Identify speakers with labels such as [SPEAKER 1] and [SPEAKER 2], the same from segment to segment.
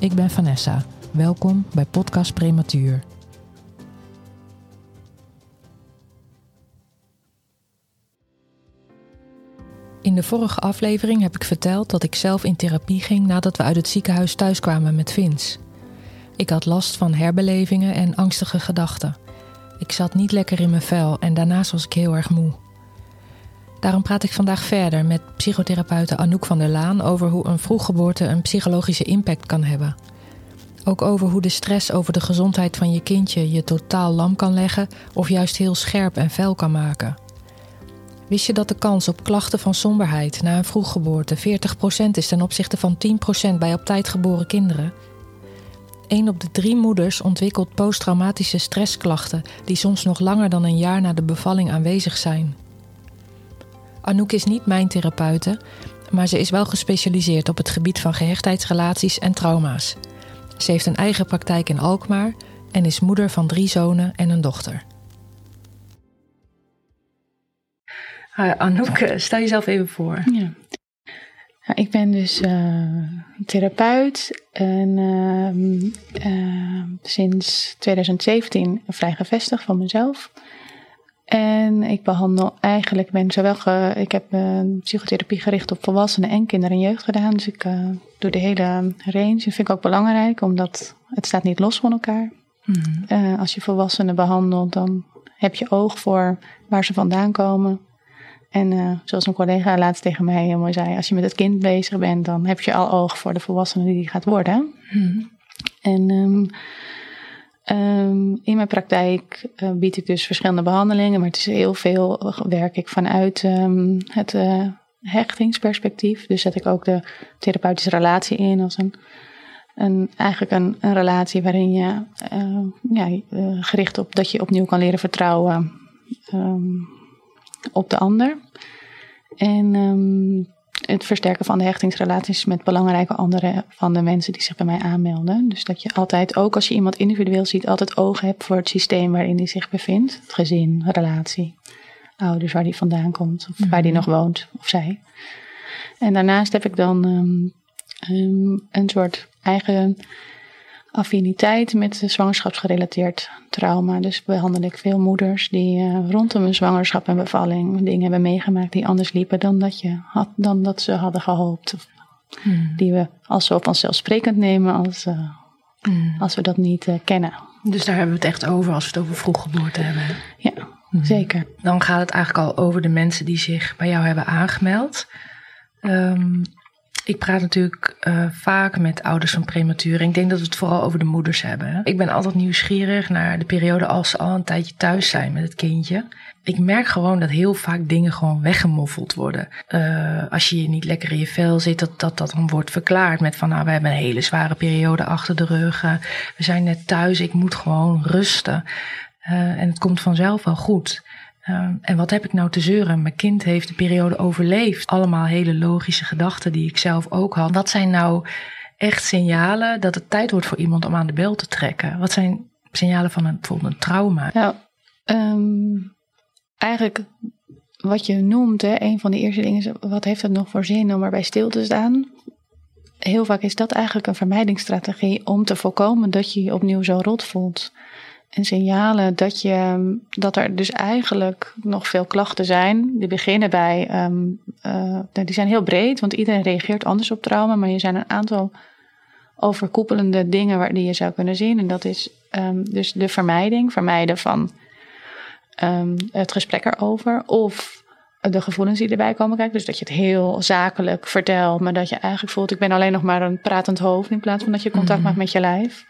[SPEAKER 1] Ik ben Vanessa. Welkom bij Podcast Prematuur. In de vorige aflevering heb ik verteld dat ik zelf in therapie ging nadat we uit het ziekenhuis thuiskwamen met Vince. Ik had last van herbelevingen en angstige gedachten. Ik zat niet lekker in mijn vel en daarnaast was ik heel erg moe. Daarom praat ik vandaag verder met psychotherapeute Anouk van der Laan over hoe een vroeggeboorte een psychologische impact kan hebben. Ook over hoe de stress over de gezondheid van je kindje je totaal lam kan leggen of juist heel scherp en fel kan maken. Wist je dat de kans op klachten van somberheid na een vroeggeboorte 40% is ten opzichte van 10% bij op tijd geboren kinderen? Een op de drie moeders ontwikkelt posttraumatische stressklachten die soms nog langer dan een jaar na de bevalling aanwezig zijn. Anouk is niet mijn therapeute, maar ze is wel gespecialiseerd op het gebied van gehechtheidsrelaties en trauma's. Ze heeft een eigen praktijk in Alkmaar en is moeder van drie zonen en een dochter. Anouk, eh, stel jezelf even voor.
[SPEAKER 2] Ja. Nou, ik ben dus uh, therapeut en uh, uh, sinds 2017 vrij gevestigd van mezelf. En ik behandel eigenlijk, ben zowel ge, ik heb psychotherapie gericht op volwassenen en kinderen en jeugd gedaan. Dus ik doe de hele range. Dat vind ik ook belangrijk, omdat het staat niet los van elkaar. Mm als je volwassenen behandelt, dan heb je oog voor waar ze vandaan komen. En zoals een collega laatst tegen mij heel mooi zei, als je met het kind bezig bent, dan heb je al oog voor de volwassene die die gaat worden. Hmm. En um, um, in mijn praktijk uh, bied ik dus verschillende behandelingen, maar het is heel veel werk ik vanuit um, het uh, hechtingsperspectief. Dus zet ik ook de therapeutische relatie in als een, een eigenlijk een, relatie waarin je ja, gericht op dat je opnieuw kan leren vertrouwen op de ander. En het versterken van de hechtingsrelaties met belangrijke anderen van de mensen die zich bij mij aanmelden. Dus dat je altijd, ook als je iemand individueel ziet, altijd oog hebt voor het systeem waarin hij zich bevindt. Het gezin, relatie, ouders waar die vandaan komt, of waar die mhm. nog woont, of zij. En daarnaast heb ik dan um, um, een soort eigen affiniteit met zwangerschapsgerelateerd trauma. Dus behandel ik veel moeders die uh, rondom een zwangerschap en bevalling dingen hebben meegemaakt die anders liepen dan dat, je had, dan dat ze hadden gehoopt. Hmm. Die we als zo vanzelfsprekend nemen als, uh, hmm. als we dat niet uh, kennen.
[SPEAKER 1] Dus daar hebben we het echt over als we het over vroeggeboorte hebben.
[SPEAKER 2] Ja, hmm. zeker.
[SPEAKER 1] Dan gaat het eigenlijk al over de mensen die zich bij jou hebben aangemeld. Um, ik praat natuurlijk uh, vaak met ouders van prematuur. ik denk dat we het vooral over de moeders hebben. Ik ben altijd nieuwsgierig naar de periode als ze al een tijdje thuis zijn met het kindje. Ik merk gewoon dat heel vaak dingen gewoon weggemoffeld worden. Uh, als je niet lekker in je vel zit, dat, dat dan wordt verklaard met van nou, we hebben een hele zware periode achter de rug. Uh, we zijn net thuis, ik moet gewoon rusten. en het komt vanzelf wel goed. Ehm, en wat heb ik nou te zeuren? Mijn kind heeft de periode overleefd. Allemaal hele logische gedachten die ik zelf ook had. Wat zijn nou echt signalen dat het tijd wordt voor iemand om aan de bel te trekken? Wat zijn signalen van een, bijvoorbeeld een trauma?
[SPEAKER 2] Nou, eigenlijk wat je noemt, hè, een van de eerste dingen is: wat heeft het nog voor zin om erbij stil te staan? Heel vaak is dat eigenlijk een vermijdingsstrategie om te voorkomen dat je je opnieuw zo rot voelt en signalen dat, je, dat er dus eigenlijk nog veel klachten zijn. Die beginnen bij, um, uh, die zijn heel breed, want iedereen reageert anders op trauma, maar er zijn een aantal overkoepelende dingen waar, die je zou kunnen zien. En dat is um, dus de vermijding, vermijden van um, het gesprek erover. Of de gevoelens die erbij komen kijken. Dus dat je het heel zakelijk vertelt, maar dat je eigenlijk voelt: ik ben alleen nog maar een pratend hoofd in plaats van dat je contact mhm. maakt met je lijf.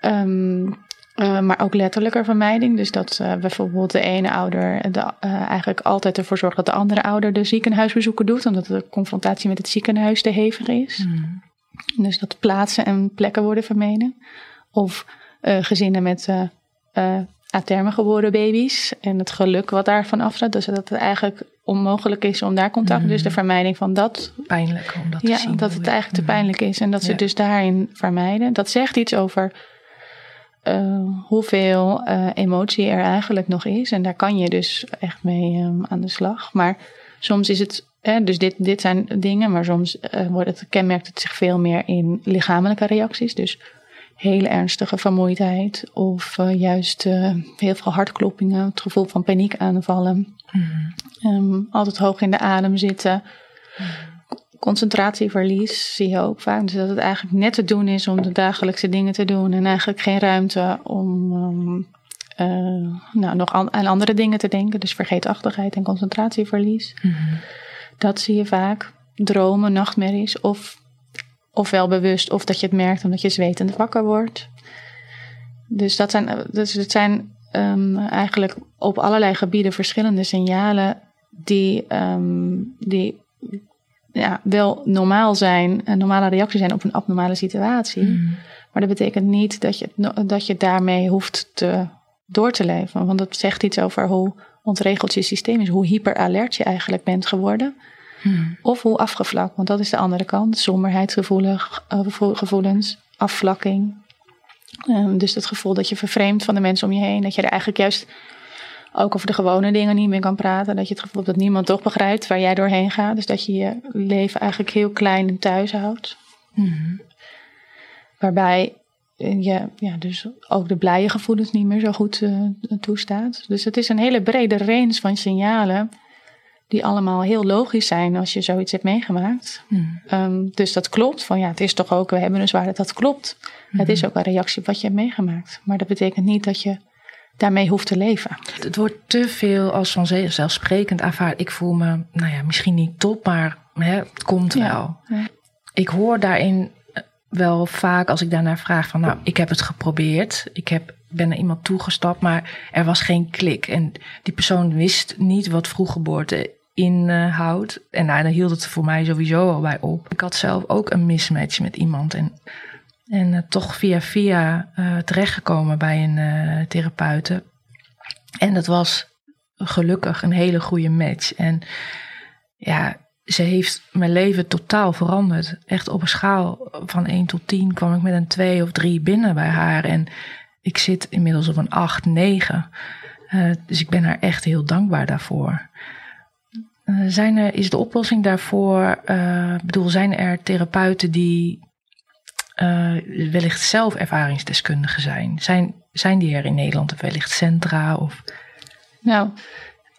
[SPEAKER 2] Um, uh, maar ook letterlijke vermijding. Dus dat uh, bijvoorbeeld de ene ouder de, uh, eigenlijk altijd ervoor zorgt dat de andere ouder de ziekenhuisbezoeken doet, omdat de confrontatie met het ziekenhuis te hevig is. Hmm. Dus dat plaatsen en plekken worden vermeden. Of gezinnen met aterme geboren baby's en het geluk wat daarvan afstaat. Dus dat het eigenlijk onmogelijk is om daar contact, mm. dus de vermijding van dat.
[SPEAKER 1] Pijnlijk om dat
[SPEAKER 2] ja,
[SPEAKER 1] te zien.
[SPEAKER 2] dat het eigenlijk te pijnlijk is en dat ze dus daarin vermijden. Dat zegt iets over uh, hoeveel uh, emotie er eigenlijk nog is. En daar kan je dus echt mee um, aan de slag. Maar soms is het, hè, dus dit, dit zijn dingen, maar soms uh, wordt het, kenmerkt het zich veel meer in lichamelijke reacties. Dus hele ernstige vermoeidheid of juist heel veel hartkloppingen, het gevoel van paniekaanvallen. Mm. Um, altijd hoog in de adem zitten. Concentratieverlies zie je ook vaak. Dus dat het eigenlijk net te doen is om de dagelijkse dingen te doen. En eigenlijk geen ruimte om um, uh, nou, nog aan, aan, andere dingen te denken. Dus vergeetachtigheid en concentratieverlies. Mm -hmm. Dat zie je vaak. Dromen, nachtmerries. Of, ofwel bewust of dat je het merkt omdat je zwetend wakker wordt. Dus dat zijn, dus het zijn um, eigenlijk op allerlei gebieden verschillende signalen die, um, die ja, wel normaal zijn, een normale reactie zijn op een abnormale situatie. Mm. Maar dat betekent niet dat je, dat je daarmee hoeft te, door te leven. Want dat zegt iets over hoe ontregeld je systeem is, hoe hyperalert je eigenlijk bent geworden. Mm. Of hoe afgevlakt, want dat is de andere kant. Somberheid, gevoelig, uh, gevoelens, afvlakking. Um, dus het gevoel dat je vervreemdt van de mensen om je heen. Dat je er eigenlijk juist ook over de gewone dingen niet meer kan praten. Dat je het gevoel hebt dat niemand toch begrijpt waar jij doorheen gaat. Dus dat je je leven eigenlijk heel klein en thuis houdt. Mm-hmm. Waarbij je ja, dus ook de blije gevoelens niet meer zo goed uh, toestaat. Dus het is een hele brede range van signalen. Die allemaal heel logisch zijn als je zoiets hebt meegemaakt. Mm. Um, dus dat klopt. Van ja, het is toch ook, we hebben een zwaarte, dat klopt. Het is ook een reactie op wat je hebt meegemaakt. Maar dat betekent niet dat je daarmee hoeft te leven.
[SPEAKER 1] Het wordt te veel als vanzelfsprekend aanvaard. Ik voel me, nou ja, misschien niet top, maar hè, het komt wel. Ja. Ik hoor daarin wel vaak als ik daarnaar vraag van, nou, ik heb het geprobeerd. Ik heb, ben naar iemand toegestapt, maar er was geen klik. En die persoon wist niet wat vroeggeboorte inhoudt. En nou, dan hield het voor mij sowieso al bij op. Ik had zelf ook een mismatch met iemand. En en uh, toch via via uh, terechtgekomen bij een uh, therapeute. En dat was gelukkig een hele goede match. En ja, ze heeft mijn leven totaal veranderd. Echt op een schaal van 1 tot 10 kwam ik met een 2 of 3 binnen bij haar. En ik zit inmiddels op een 8, 9. dus ik ben haar echt heel dankbaar daarvoor. zijn er, is de oplossing daarvoor, bedoel, zijn er therapeuten die uh, wellicht zelf ervaringsdeskundigen zijn. zijn. Zijn die er in Nederland of wellicht centra? Of...
[SPEAKER 2] Nou,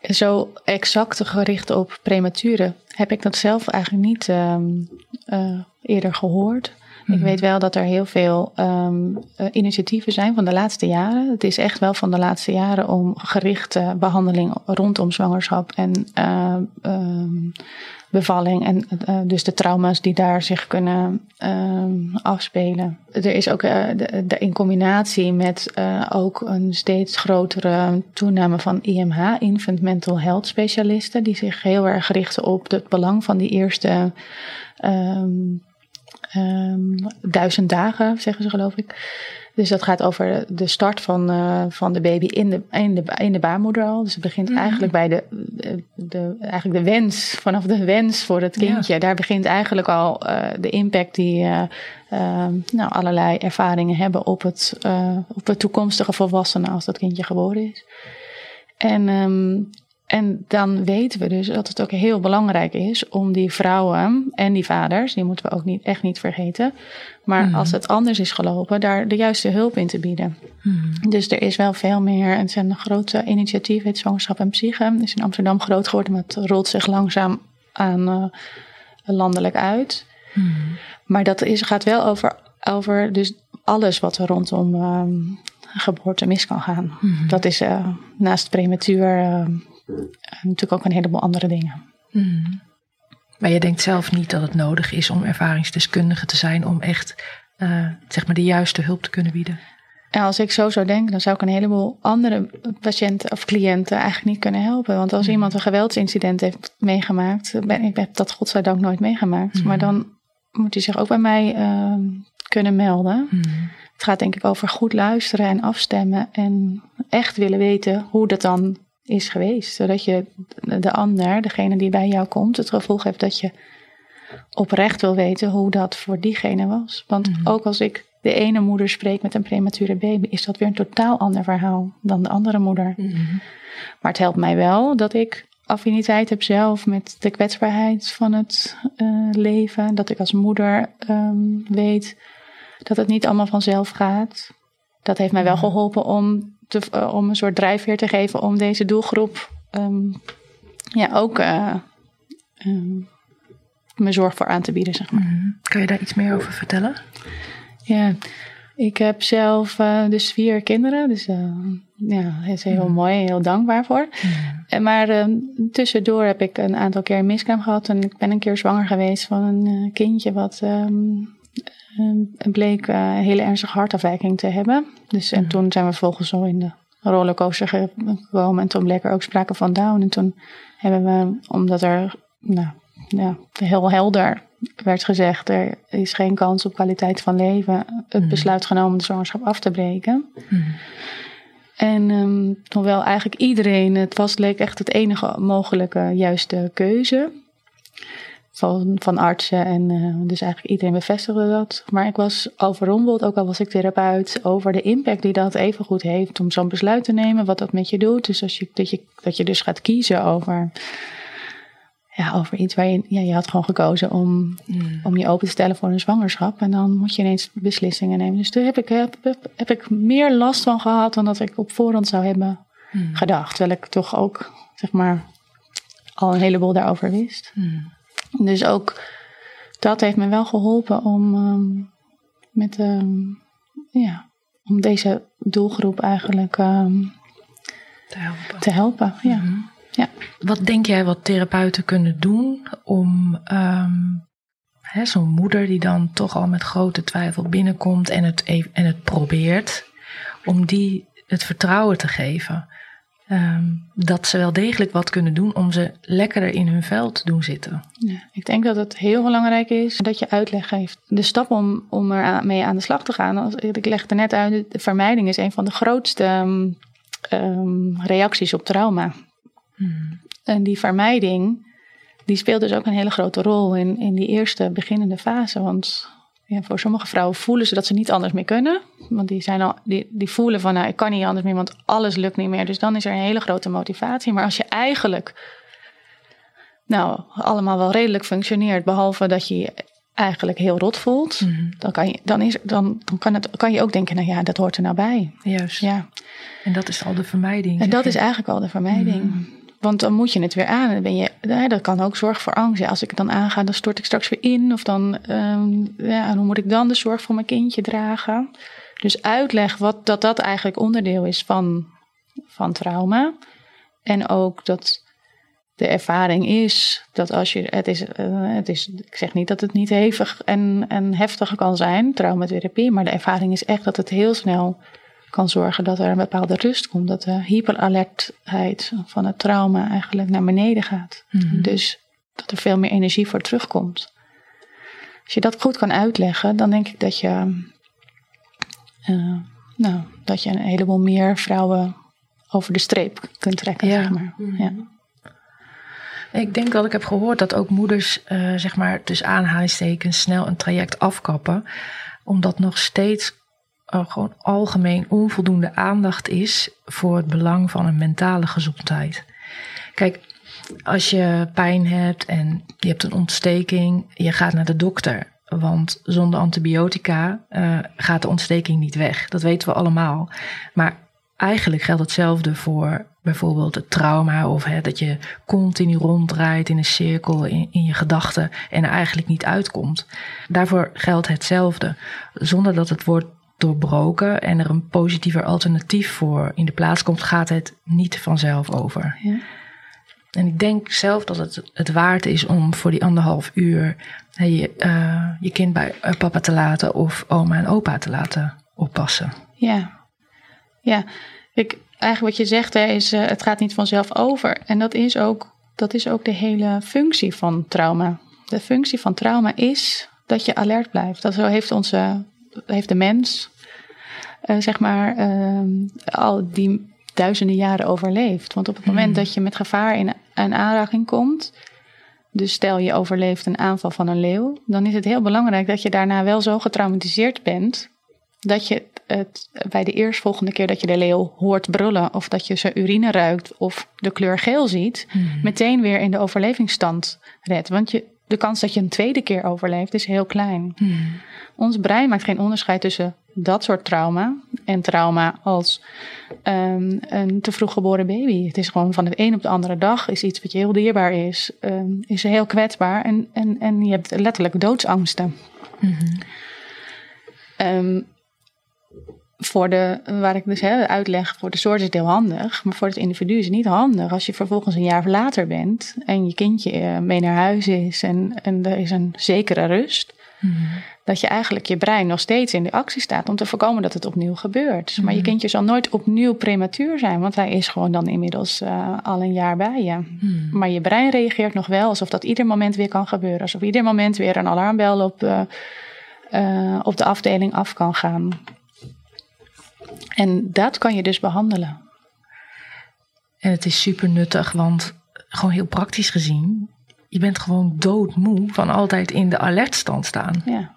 [SPEAKER 2] zo exact gericht op prematuren heb ik dat zelf eigenlijk niet um, uh, eerder gehoord. Ik mhm. weet wel dat er heel veel um, uh, initiatieven zijn van de laatste jaren. Het is echt wel van de laatste jaren om gerichte behandeling rondom zwangerschap en uh, um, bevalling en uh, dus de trauma's die daar zich kunnen uh, afspelen. Er is ook de, in combinatie met uh, ook een steeds grotere toename van IMH, Infant Mental Health specialisten, die zich heel erg richten op het belang van die eerste um, duizend dagen, zeggen ze geloof ik. Dus dat gaat over de start van, uh, van de baby in de, in, de, in de baarmoeder al. Dus het begint mm -hmm. eigenlijk bij de, de, de, eigenlijk de wens, vanaf de wens voor het kindje. Ja. Daar begint eigenlijk al uh, de impact die uh, nou, allerlei ervaringen hebben op het, op het toekomstige volwassene als dat kindje geboren is. En um, en dan weten we dus dat het ook heel belangrijk is om die vrouwen en die vaders, die moeten we ook niet, echt niet vergeten. Maar mm. als het anders is gelopen, daar de juiste hulp in te bieden. Mm. Dus er is wel veel meer. Het zijn een grote initiatief, het Zwangerschap en Psyche. Het is in Amsterdam groot geworden, maar het rolt zich langzaam aan uh, landelijk uit. Mm. Maar dat is, gaat wel over, over dus alles wat er rondom uh, geboorte mis kan gaan. Dat is uh, naast prematuur natuurlijk ook een heleboel andere dingen.
[SPEAKER 1] Hmm. Maar je denkt zelf niet dat het nodig is om ervaringsdeskundige te zijn om echt uh, zeg maar de juiste hulp te kunnen bieden?
[SPEAKER 2] En als ik zo zou denken, dan zou ik een heleboel andere patiënten of cliënten eigenlijk niet kunnen helpen. Want als mm. iemand een geweldsincident heeft meegemaakt, ben, ik heb dat godzijdank nooit meegemaakt. Mm. Maar dan moet hij zich ook bij mij ehm, kunnen melden.
[SPEAKER 1] Mhm.
[SPEAKER 2] Het gaat denk ik over goed luisteren en afstemmen en echt willen weten hoe dat dan is geweest. Zodat je de ander, degene die bij jou komt, het gevoel geeft dat je oprecht wil weten hoe dat voor diegene was. Want
[SPEAKER 1] Mhm.
[SPEAKER 2] ook als ik de ene moeder spreek met een premature baby, is dat weer een totaal ander verhaal dan de andere moeder.
[SPEAKER 1] Mhm.
[SPEAKER 2] Maar het helpt mij wel dat ik affiniteit heb zelf met de kwetsbaarheid van het eh, leven. Dat ik als moeder ehm, weet dat het niet allemaal vanzelf gaat. Dat heeft mij wel geholpen om, te, eh, om een soort drijfveer te geven om deze doelgroep ehm, ja, ook eh, ehm, mijn zorg voor aan te bieden, zeg maar.
[SPEAKER 1] Mhm. Kan je daar iets meer over vertellen?
[SPEAKER 2] Ja, ik heb zelf eh, dus vier kinderen. Dus eh, ja, dat is heel
[SPEAKER 1] Mhm.
[SPEAKER 2] mooi en heel dankbaar voor. En Maar eh, tussendoor heb ik een aantal keer een miskraam gehad. En ik ben een keer zwanger geweest van een eh, kindje wat ehm, eh, bleek eh, een hele ernstige hartafwijking te hebben. Dus en
[SPEAKER 1] Mhm.
[SPEAKER 2] toen zijn we vervolgens zo in de rollercoaster ge- gekomen. En toen bleek er ook sprake van Down. En toen hebben we, omdat er nou, ja, heel helder werd gezegd... er is geen kans op kwaliteit van leven... het
[SPEAKER 1] Mhm.
[SPEAKER 2] besluit genomen de zwangerschap af te breken.
[SPEAKER 1] Mhm.
[SPEAKER 2] En ehm, hoewel eigenlijk iedereen, het was leek echt het enige mogelijke juiste keuze. Van, van artsen en eh, dus eigenlijk iedereen bevestigde dat. Maar ik was overrompeld, ook al was ik therapeut, over de impact die dat evengoed heeft om zo'n besluit te nemen, wat dat met je doet. Dus als je, dat, je, dat je dus gaat kiezen over, ja, over iets waar je, ja, je had gewoon gekozen om om je open te stellen voor een zwangerschap. En dan moet je ineens beslissingen nemen. Dus daar heb ik, heb, heb, heb ik meer last van gehad dan dat ik op voorhand zou hebben
[SPEAKER 1] Mhm.
[SPEAKER 2] gedacht. Terwijl ik toch ook, zeg maar, al een heleboel daarover wist.
[SPEAKER 1] Mhm.
[SPEAKER 2] Dus ook dat heeft me wel geholpen om ehm, met ehm, ja, om deze doelgroep eigenlijk ehm,
[SPEAKER 1] Te helpen.
[SPEAKER 2] te helpen. Ja.
[SPEAKER 1] Mhm.
[SPEAKER 2] Ja.
[SPEAKER 1] Wat denk jij wat therapeuten kunnen doen om zo'n moeder die dan toch al met grote twijfel binnenkomt en het, ev- en het probeert, om die het vertrouwen te geven ehm, dat ze wel degelijk wat kunnen doen om ze lekkerder in hun vel te doen zitten?
[SPEAKER 2] Ja, ik denk dat het heel belangrijk is dat je uitleg geeft. De stap om, om er aan- mee aan de slag te gaan, als, ik legde net uit, de vermijding is een van de grootste ehm, ehm, reacties op trauma.
[SPEAKER 1] Mhm.
[SPEAKER 2] En die vermijding, die speelt dus ook een hele grote rol in, in die eerste beginnende fase. Want ja, voor sommige vrouwen voelen ze dat ze niet anders meer kunnen. Want die, zijn al, die, die voelen van, nou, ik kan niet anders meer, want alles lukt niet meer. Dus dan is er een hele grote motivatie. Maar als je eigenlijk, nou, allemaal wel redelijk functioneert, behalve dat je je eigenlijk heel rot voelt,
[SPEAKER 1] Mhm.
[SPEAKER 2] dan, kan je, dan, is, dan, dan kan, het, kan je ook denken, nou ja, dat hoort er nou bij.
[SPEAKER 1] Juist.
[SPEAKER 2] Ja.
[SPEAKER 1] En dat is al de vermijding.
[SPEAKER 2] En dat
[SPEAKER 1] je.
[SPEAKER 2] is eigenlijk al de vermijding. Want dan moet je het weer aan. Dan ben je, dat kan ook zorg voor angst. Als ik het dan aanga, dan stort ik straks weer in. Of dan, ehm, ja, hoe moet ik dan de zorg voor mijn kindje dragen? Dus uitleg wat, dat dat eigenlijk onderdeel is van, van trauma. En ook dat de ervaring is dat als je, het is, eh, het is, ik zeg niet dat het niet hevig en, en heftig kan zijn, traumatherapie, maar de ervaring is echt dat het heel snel kan zorgen dat er een bepaalde rust komt. Dat de hyperalertheid van het trauma eigenlijk naar beneden gaat.
[SPEAKER 1] Mhm.
[SPEAKER 2] Dus dat er veel meer energie voor terugkomt. Als je dat goed kan uitleggen, dan denk ik dat je, eh, nou, dat je een heleboel meer vrouwen over de streep kunt trekken.
[SPEAKER 1] Ja.
[SPEAKER 2] Zeg maar.
[SPEAKER 1] Mhm.
[SPEAKER 2] ja.
[SPEAKER 1] Ik denk dat ik heb gehoord dat ook moeders, eh, zeg maar, tussen aanhalingstekens, snel een traject afkappen. Omdat nog steeds gewoon algemeen onvoldoende aandacht is voor het belang van een mentale gezondheid. Kijk, als je pijn hebt en je hebt een ontsteking, je gaat naar de dokter. Want zonder antibiotica eh, gaat de ontsteking niet weg. Dat weten we allemaal. Maar eigenlijk geldt hetzelfde voor bijvoorbeeld het trauma of hè, dat je continu ronddraait in een cirkel in, in je gedachten en er eigenlijk niet uitkomt. Daarvoor geldt hetzelfde. Zonder dat het wordt doorbroken en er een positiever alternatief voor in de plaats komt, gaat het niet vanzelf over.
[SPEAKER 2] Ja.
[SPEAKER 1] En ik denk zelf dat het het waard is om voor die anderhalf uur je, eh, je kind bij eh, papa te laten of oma en opa te laten oppassen.
[SPEAKER 2] Ja, ja. Ik, eigenlijk wat je zegt hè, is, eh, het gaat niet vanzelf over. En dat is, ook, dat is ook de hele functie van trauma. De functie van trauma is dat je alert blijft. Dat zo heeft, onze, heeft de mens, eh, zeg maar, ehm, al die duizenden jaren overleefd. Want op het moment dat je met gevaar in een aanraking komt, dus stel je overleeft een aanval van een leeuw, dan is het heel belangrijk dat je daarna wel zo getraumatiseerd bent dat je het bij de eerstvolgende keer dat je de leeuw hoort brullen of dat je zijn urine ruikt of de kleur geel ziet, meteen weer in de overlevingsstand redt. Want je, de kans dat je een tweede keer overleeft is heel klein. Ons brein maakt geen onderscheid tussen dat soort trauma en trauma als um, een te vroeg geboren baby. Het is gewoon van de een op de andere dag is iets wat je heel dierbaar is, um, is heel kwetsbaar en, en, en je hebt letterlijk doodsangsten. Um, voor de, waar ik dus hè, uitleg, voor de soort is het heel handig, maar voor het individu is het niet handig. Als je vervolgens een jaar later bent en je kindje eh, mee naar huis is en, en er is een zekere rust, mhm. dat je eigenlijk je brein nog steeds in de actie staat om te voorkomen dat het opnieuw gebeurt. Maar je mhm. kindje zal nooit opnieuw prematuur zijn, want hij is gewoon dan inmiddels uh, al een jaar bij je. Mhm. Maar je brein reageert nog wel alsof dat ieder moment weer kan gebeuren, alsof ieder moment weer een alarmbel op, uh, op de afdeling af kan gaan. En dat kan je dus behandelen.
[SPEAKER 1] En het is super nuttig, want gewoon heel praktisch gezien, je bent gewoon doodmoe van altijd in de alertstand staan.
[SPEAKER 2] Ja.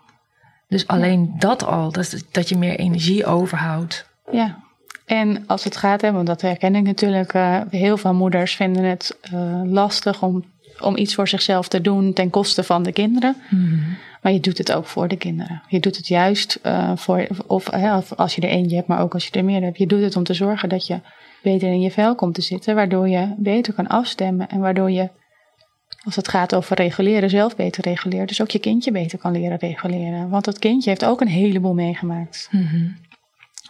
[SPEAKER 1] Dus alleen dat al, dat, dat je meer energie overhoudt.
[SPEAKER 2] Ja. En als het gaat, hè, want dat herken ik natuurlijk, uh, heel veel moeders vinden het uh, lastig om, om iets voor zichzelf te doen ten koste van de kinderen. Mm maar je doet het ook voor de kinderen. Je doet het juist uh, voor, of als je er eentje hebt, maar ook als je er meer hebt. Je doet het om te zorgen dat je beter in je vel komt te zitten, waardoor je beter kan afstemmen en waardoor je, als het gaat over reguleren, zelf beter reguleert. Dus ook je kindje beter kan leren reguleren. Want dat kindje heeft ook een heleboel meegemaakt. Mm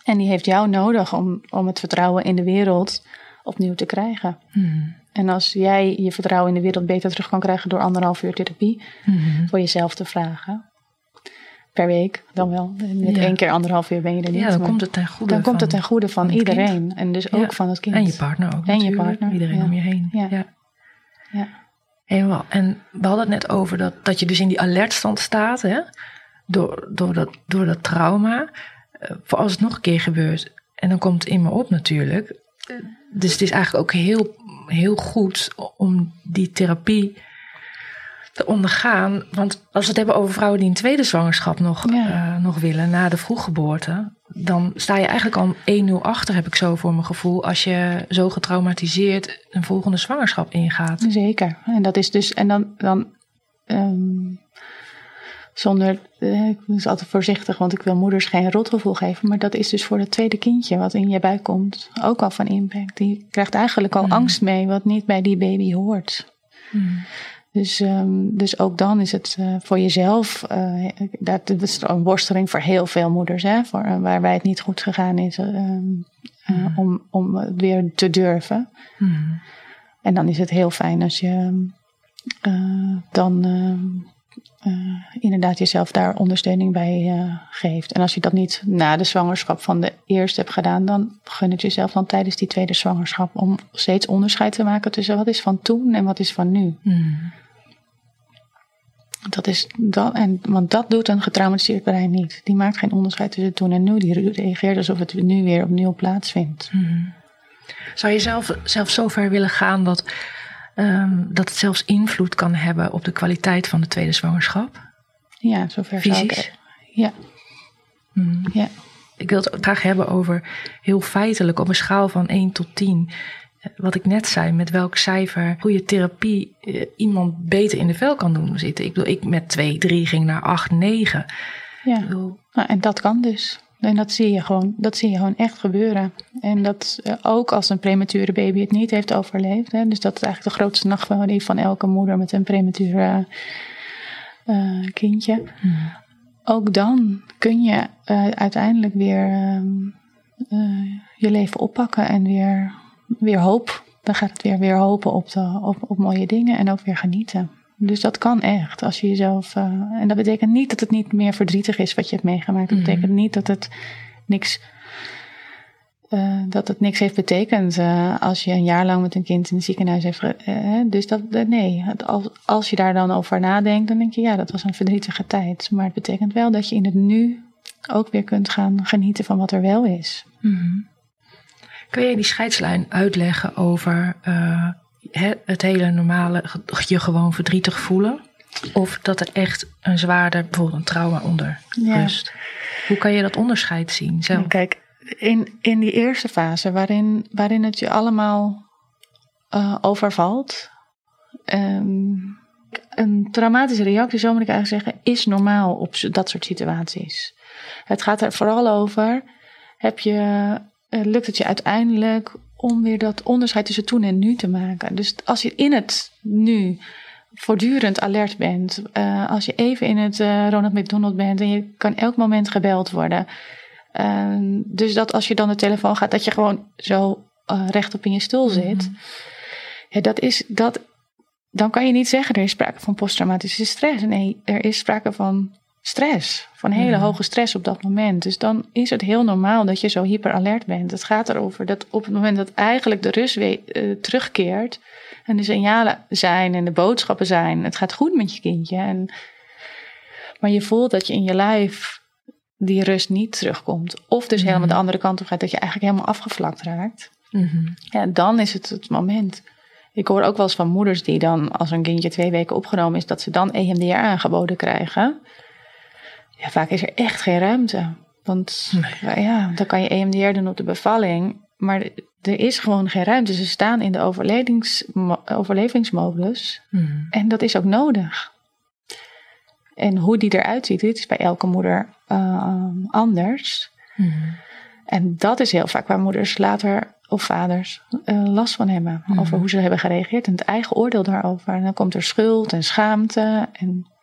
[SPEAKER 2] En die heeft jou nodig om, om het vertrouwen in de wereld opnieuw te krijgen. Mm en als jij je vertrouwen in de wereld beter terug kan krijgen door anderhalf uur therapie mhm. voor jezelf te vragen. Per week dan wel. Met één keer anderhalf uur ben je er niet.
[SPEAKER 1] Ja, dan komt het ten goede
[SPEAKER 2] Dan van, komt het ten goede van, iedereen. En dus ook van het kind.
[SPEAKER 1] En je partner ook. En je partner. Iedereen om je heen. Ja. ja. ja. En we hadden het net over dat, dat je dus in die alertstand staat. Hè? Door, door, dat, door dat trauma. Eh, voor als het nog een keer gebeurt. En dan komt het in me op natuurlijk. Dus het is eigenlijk ook heel heel goed om die therapie te ondergaan. Want als we het hebben over vrouwen die een tweede zwangerschap nog, eh, nog willen na de vroeggeboorte, dan sta je eigenlijk al 1-0 achter, heb ik zo voor mijn gevoel, als je zo getraumatiseerd een volgende zwangerschap ingaat.
[SPEAKER 2] Zeker. En dat is dus, en dan, dan um, zonder, eh, ik ben altijd voorzichtig, want ik wil moeders geen rotgevoel geven. Maar dat is dus voor het tweede kindje wat in je buik komt ook al van impact. Die krijgt eigenlijk al mm. angst mee wat niet bij die baby hoort. Mm. Dus, um, dus ook dan is het uh, voor jezelf, uh, dat, dat, is een worsteling voor heel veel moeders, hè, voor, uh, waarbij het niet goed gegaan is, um, mm. om, om het weer te durven. En dan is het heel fijn als je dan uh, inderdaad jezelf daar ondersteuning bij uh, geeft. En als je dat niet na de zwangerschap van de eerste hebt gedaan, dan gun het jezelf dan tijdens die tweede zwangerschap om steeds onderscheid te maken tussen wat is van toen en wat is van nu. Mm. Dat is dat, en, want dat doet een getraumatiseerd brein niet. Die maakt geen onderscheid tussen toen en nu. Die reageert alsof het nu weer opnieuw plaatsvindt. Mm.
[SPEAKER 1] Zou je zelf, zelf zo ver willen gaan dat Um, dat het zelfs invloed kan hebben op de kwaliteit van de tweede zwangerschap.
[SPEAKER 2] Ja, zover Fysisch. zou ik. Ja.
[SPEAKER 1] Hmm. ja. Ik wil het graag hebben over heel feitelijk op een schaal van 1 tot 10. Wat ik net zei, met welk cijfer goede therapie eh, iemand beter in de vel kan doen zitten. Ik bedoel, ik met 2, 3 ging naar 8, 9.
[SPEAKER 2] Ja, nou, en dat kan dus. En dat zie je gewoon, dat zie je gewoon echt gebeuren. En dat uh, ook als een premature baby het niet heeft overleefd. Hè, dus dat is eigenlijk de grootste nachtmerrie van elke moeder met een premature uh, kindje. Hmm. Ook dan kun je uh, uiteindelijk weer ehm, je leven oppakken en weer, weer hoop. Dan gaat het weer, weer hopen op, de, op, op mooie dingen en ook weer genieten. Dus dat kan echt. Als je jezelf. Uh, en dat betekent niet dat het niet meer verdrietig is wat je hebt meegemaakt. Dat mhm. betekent niet dat het niks. eh, dat het niks heeft betekend uh, als je een jaar lang met een kind in het ziekenhuis heeft. Dus dat, nee, als, als je daar dan over nadenkt, dan denk je ja, dat was een verdrietige tijd. Maar het betekent wel dat je in het nu ook weer kunt gaan genieten van wat er wel is. Mm
[SPEAKER 1] -hmm. Kun je die scheidslijn uitleggen over het hele normale, je gewoon verdrietig voelen? Of dat er echt een zwaarder, bijvoorbeeld een trauma onder rust? Hoe kan je dat onderscheid zien zelf?
[SPEAKER 2] Kijk, in, in die eerste fase, waarin, waarin het je allemaal uh, overvalt. Um, een traumatische reactie, zo moet ik eigenlijk zeggen, is normaal op dat soort situaties. Het gaat er vooral over: heb je, uh, lukt het je uiteindelijk om weer dat onderscheid tussen toen en nu te maken? Dus als je in het nu voortdurend alert bent, uh, als je even in het Ronald McDonald bent en je kan elk moment gebeld worden Ehm, dus dat als je dan de telefoon gaat, dat je gewoon zo uh, rechtop in je stoel mhm. zit. Ja, dat is, dat, dan kan je niet zeggen er is sprake van posttraumatische stress. Nee, er is sprake van stress. Van hele mhm. hoge stress op dat moment. Dus dan is het heel normaal dat je zo hyperalert bent. Het gaat erover dat op het moment dat eigenlijk de rust weer, uh, terugkeert. En de signalen zijn en de boodschappen zijn. Het gaat goed met je kindje. En, maar je voelt dat je in je lijf die rust niet terugkomt. Of dus helemaal de mhm. andere kant op gaat, dat je eigenlijk helemaal afgevlakt raakt. Mhm. Ja, dan is het het moment. Ik hoor ook wel eens van moeders die dan, als een kindje twee weken opgenomen is, dat ze dan EMDR aangeboden krijgen. Ja, vaak is er echt geen ruimte. Want ja, dan kan je EMDR doen op de bevalling. Maar er is gewoon geen ruimte. Ze staan in de overlevingsmodus. Mhm. En dat is ook nodig. En hoe die eruit ziet, dit is bij elke moeder uh, anders. Hmm. En dat is heel vaak waar moeders later of vaders uh, last van hebben. Hmm. Over hoe ze hebben gereageerd en het eigen oordeel daarover. En dan komt er schuld en schaamte. En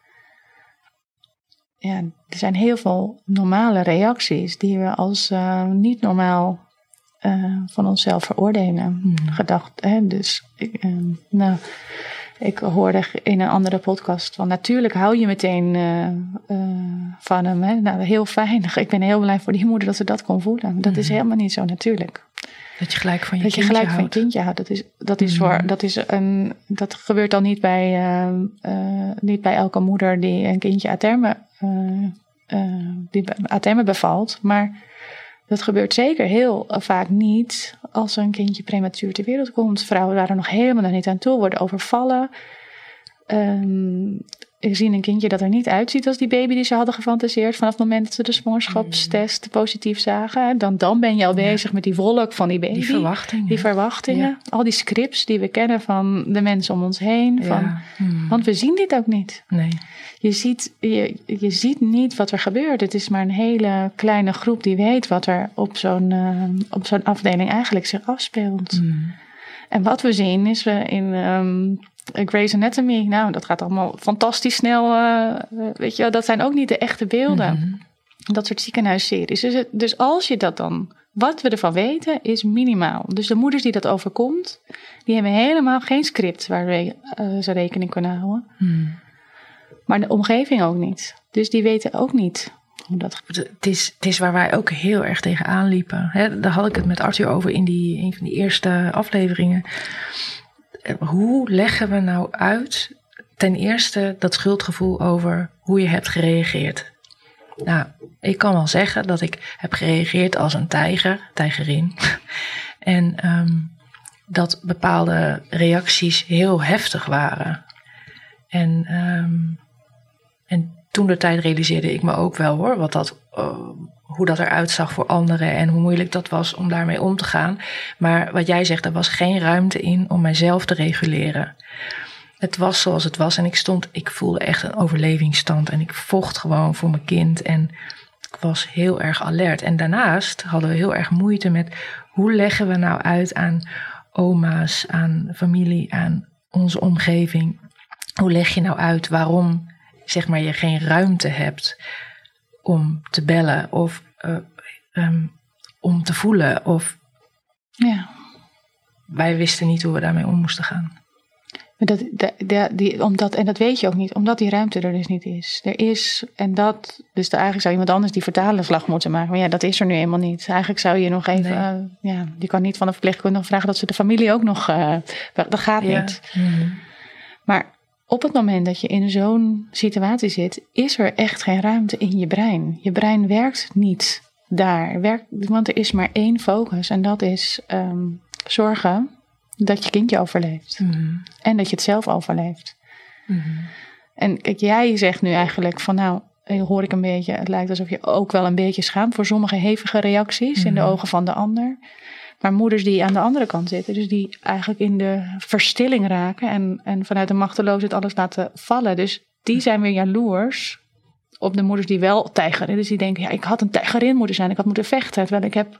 [SPEAKER 2] ja, er zijn heel veel normale reacties die we als uh, niet normaal van onszelf veroordelen. Hmm. Gedacht, hè? Dus, nou ik hoorde in een andere podcast van natuurlijk hou je meteen van hem. Hè? Nou, heel fijn. Ik ben heel blij voor die moeder dat ze dat kon voelen. Dat is mhm. helemaal niet zo natuurlijk.
[SPEAKER 1] Dat je gelijk van je
[SPEAKER 2] dat
[SPEAKER 1] kindje
[SPEAKER 2] je gelijk van je kindje houdt. Dat is, dat is, voor, mhm. dat is een, dat gebeurt dan niet bij, uh, niet bij elke moeder die een kindje a terme, die a terme bevalt. Maar dat gebeurt zeker heel vaak niet als een kindje prematuur ter wereld komt. Vrouwen waren nog helemaal niet aan toe, worden overvallen. Um, ik zie een kindje dat er niet uitziet als die baby die ze hadden gefantaseerd. Vanaf het moment dat ze de zwangerschapstest positief zagen. Dan, dan ben je al bezig met die wolk van die baby.
[SPEAKER 1] Die verwachtingen.
[SPEAKER 2] Die verwachtingen. Al die scripts die we kennen van de mensen om ons heen. Van, hmm. Want we zien dit ook niet.
[SPEAKER 1] Nee.
[SPEAKER 2] Je ziet, je, je ziet niet wat er gebeurt. Het is maar een hele kleine groep die weet wat er op zo'n uh, op zo'n afdeling eigenlijk zich afspeelt. Hmm. En wat we zien is we in um, Grey's Anatomy, nou, dat gaat allemaal fantastisch snel. Uh, weet je, dat zijn ook niet de echte beelden. Mhm. Dat soort ziekenhuisseries. Dus, dus als je dat dan, wat we ervan weten, is minimaal. Dus de moeders die dat overkomt, die hebben helemaal geen script waar we, uh, ze rekening kunnen houden. Mhm. Maar de omgeving ook niet. Dus die weten ook niet hoe dat
[SPEAKER 1] het is, het is waar wij ook heel erg tegenaan liepen. He, daar had ik het met Arthur over in die, een van die eerste afleveringen hoe leggen we nou uit ten eerste dat schuldgevoel over hoe je hebt gereageerd? Nou, ik kan wel zeggen dat ik heb gereageerd als een tijger, tijgerin. en um, dat bepaalde reacties heel heftig waren. En, um, en toen de tijd realiseerde ik me ook wel hoor, wat dat, uh, hoe dat eruit zag voor anderen en hoe moeilijk dat was om daarmee om te gaan. Maar wat jij zegt, er was geen ruimte in om mijzelf te reguleren. Het was zoals het was en ik stond, ik voelde echt een overlevingsstand en ik vocht gewoon voor mijn kind en ik was heel erg alert. En daarnaast hadden we heel erg moeite met hoe leggen we nou uit aan oma's, aan familie, aan onze omgeving. Hoe leg je nou uit waarom zeg maar, je geen ruimte hebt om te bellen of uh, um, om te voelen. Of
[SPEAKER 2] ja.
[SPEAKER 1] wij wisten niet hoe we daarmee om moesten gaan.
[SPEAKER 2] Dat, dat, die, omdat, en dat weet je ook niet, omdat die ruimte er dus niet is. Er is, en dat, dus eigenlijk zou iemand anders die vertalenslag moeten maken. Maar ja, dat is er nu eenmaal niet. Eigenlijk zou je nog even, eh, ja, je kan niet van de verpleegkundige vragen dat ze de familie ook nog, uh, dat gaat niet. Mhm. Maar op het moment dat je in zo'n situatie zit, is er echt geen ruimte in je brein. Je brein werkt niet daar, werkt, want er is maar één focus en dat is um, zorgen dat je kindje overleeft. Mhm. En dat je het zelf overleeft. Mhm. En kijk, jij zegt nu eigenlijk van nou, eh, hoor ik een beetje, het lijkt alsof je ook wel een beetje schaamt voor sommige hevige reacties in de mhm. ogen van de ander. Maar moeders die aan de andere kant zitten, dus die eigenlijk in de verstilling raken en, en vanuit de machteloosheid alles laten vallen. Dus die zijn weer jaloers op de moeders die wel tijgeren. Dus die denken, ja, ik had een tijgerin moeten zijn, ik had moeten vechten. Terwijl ik heb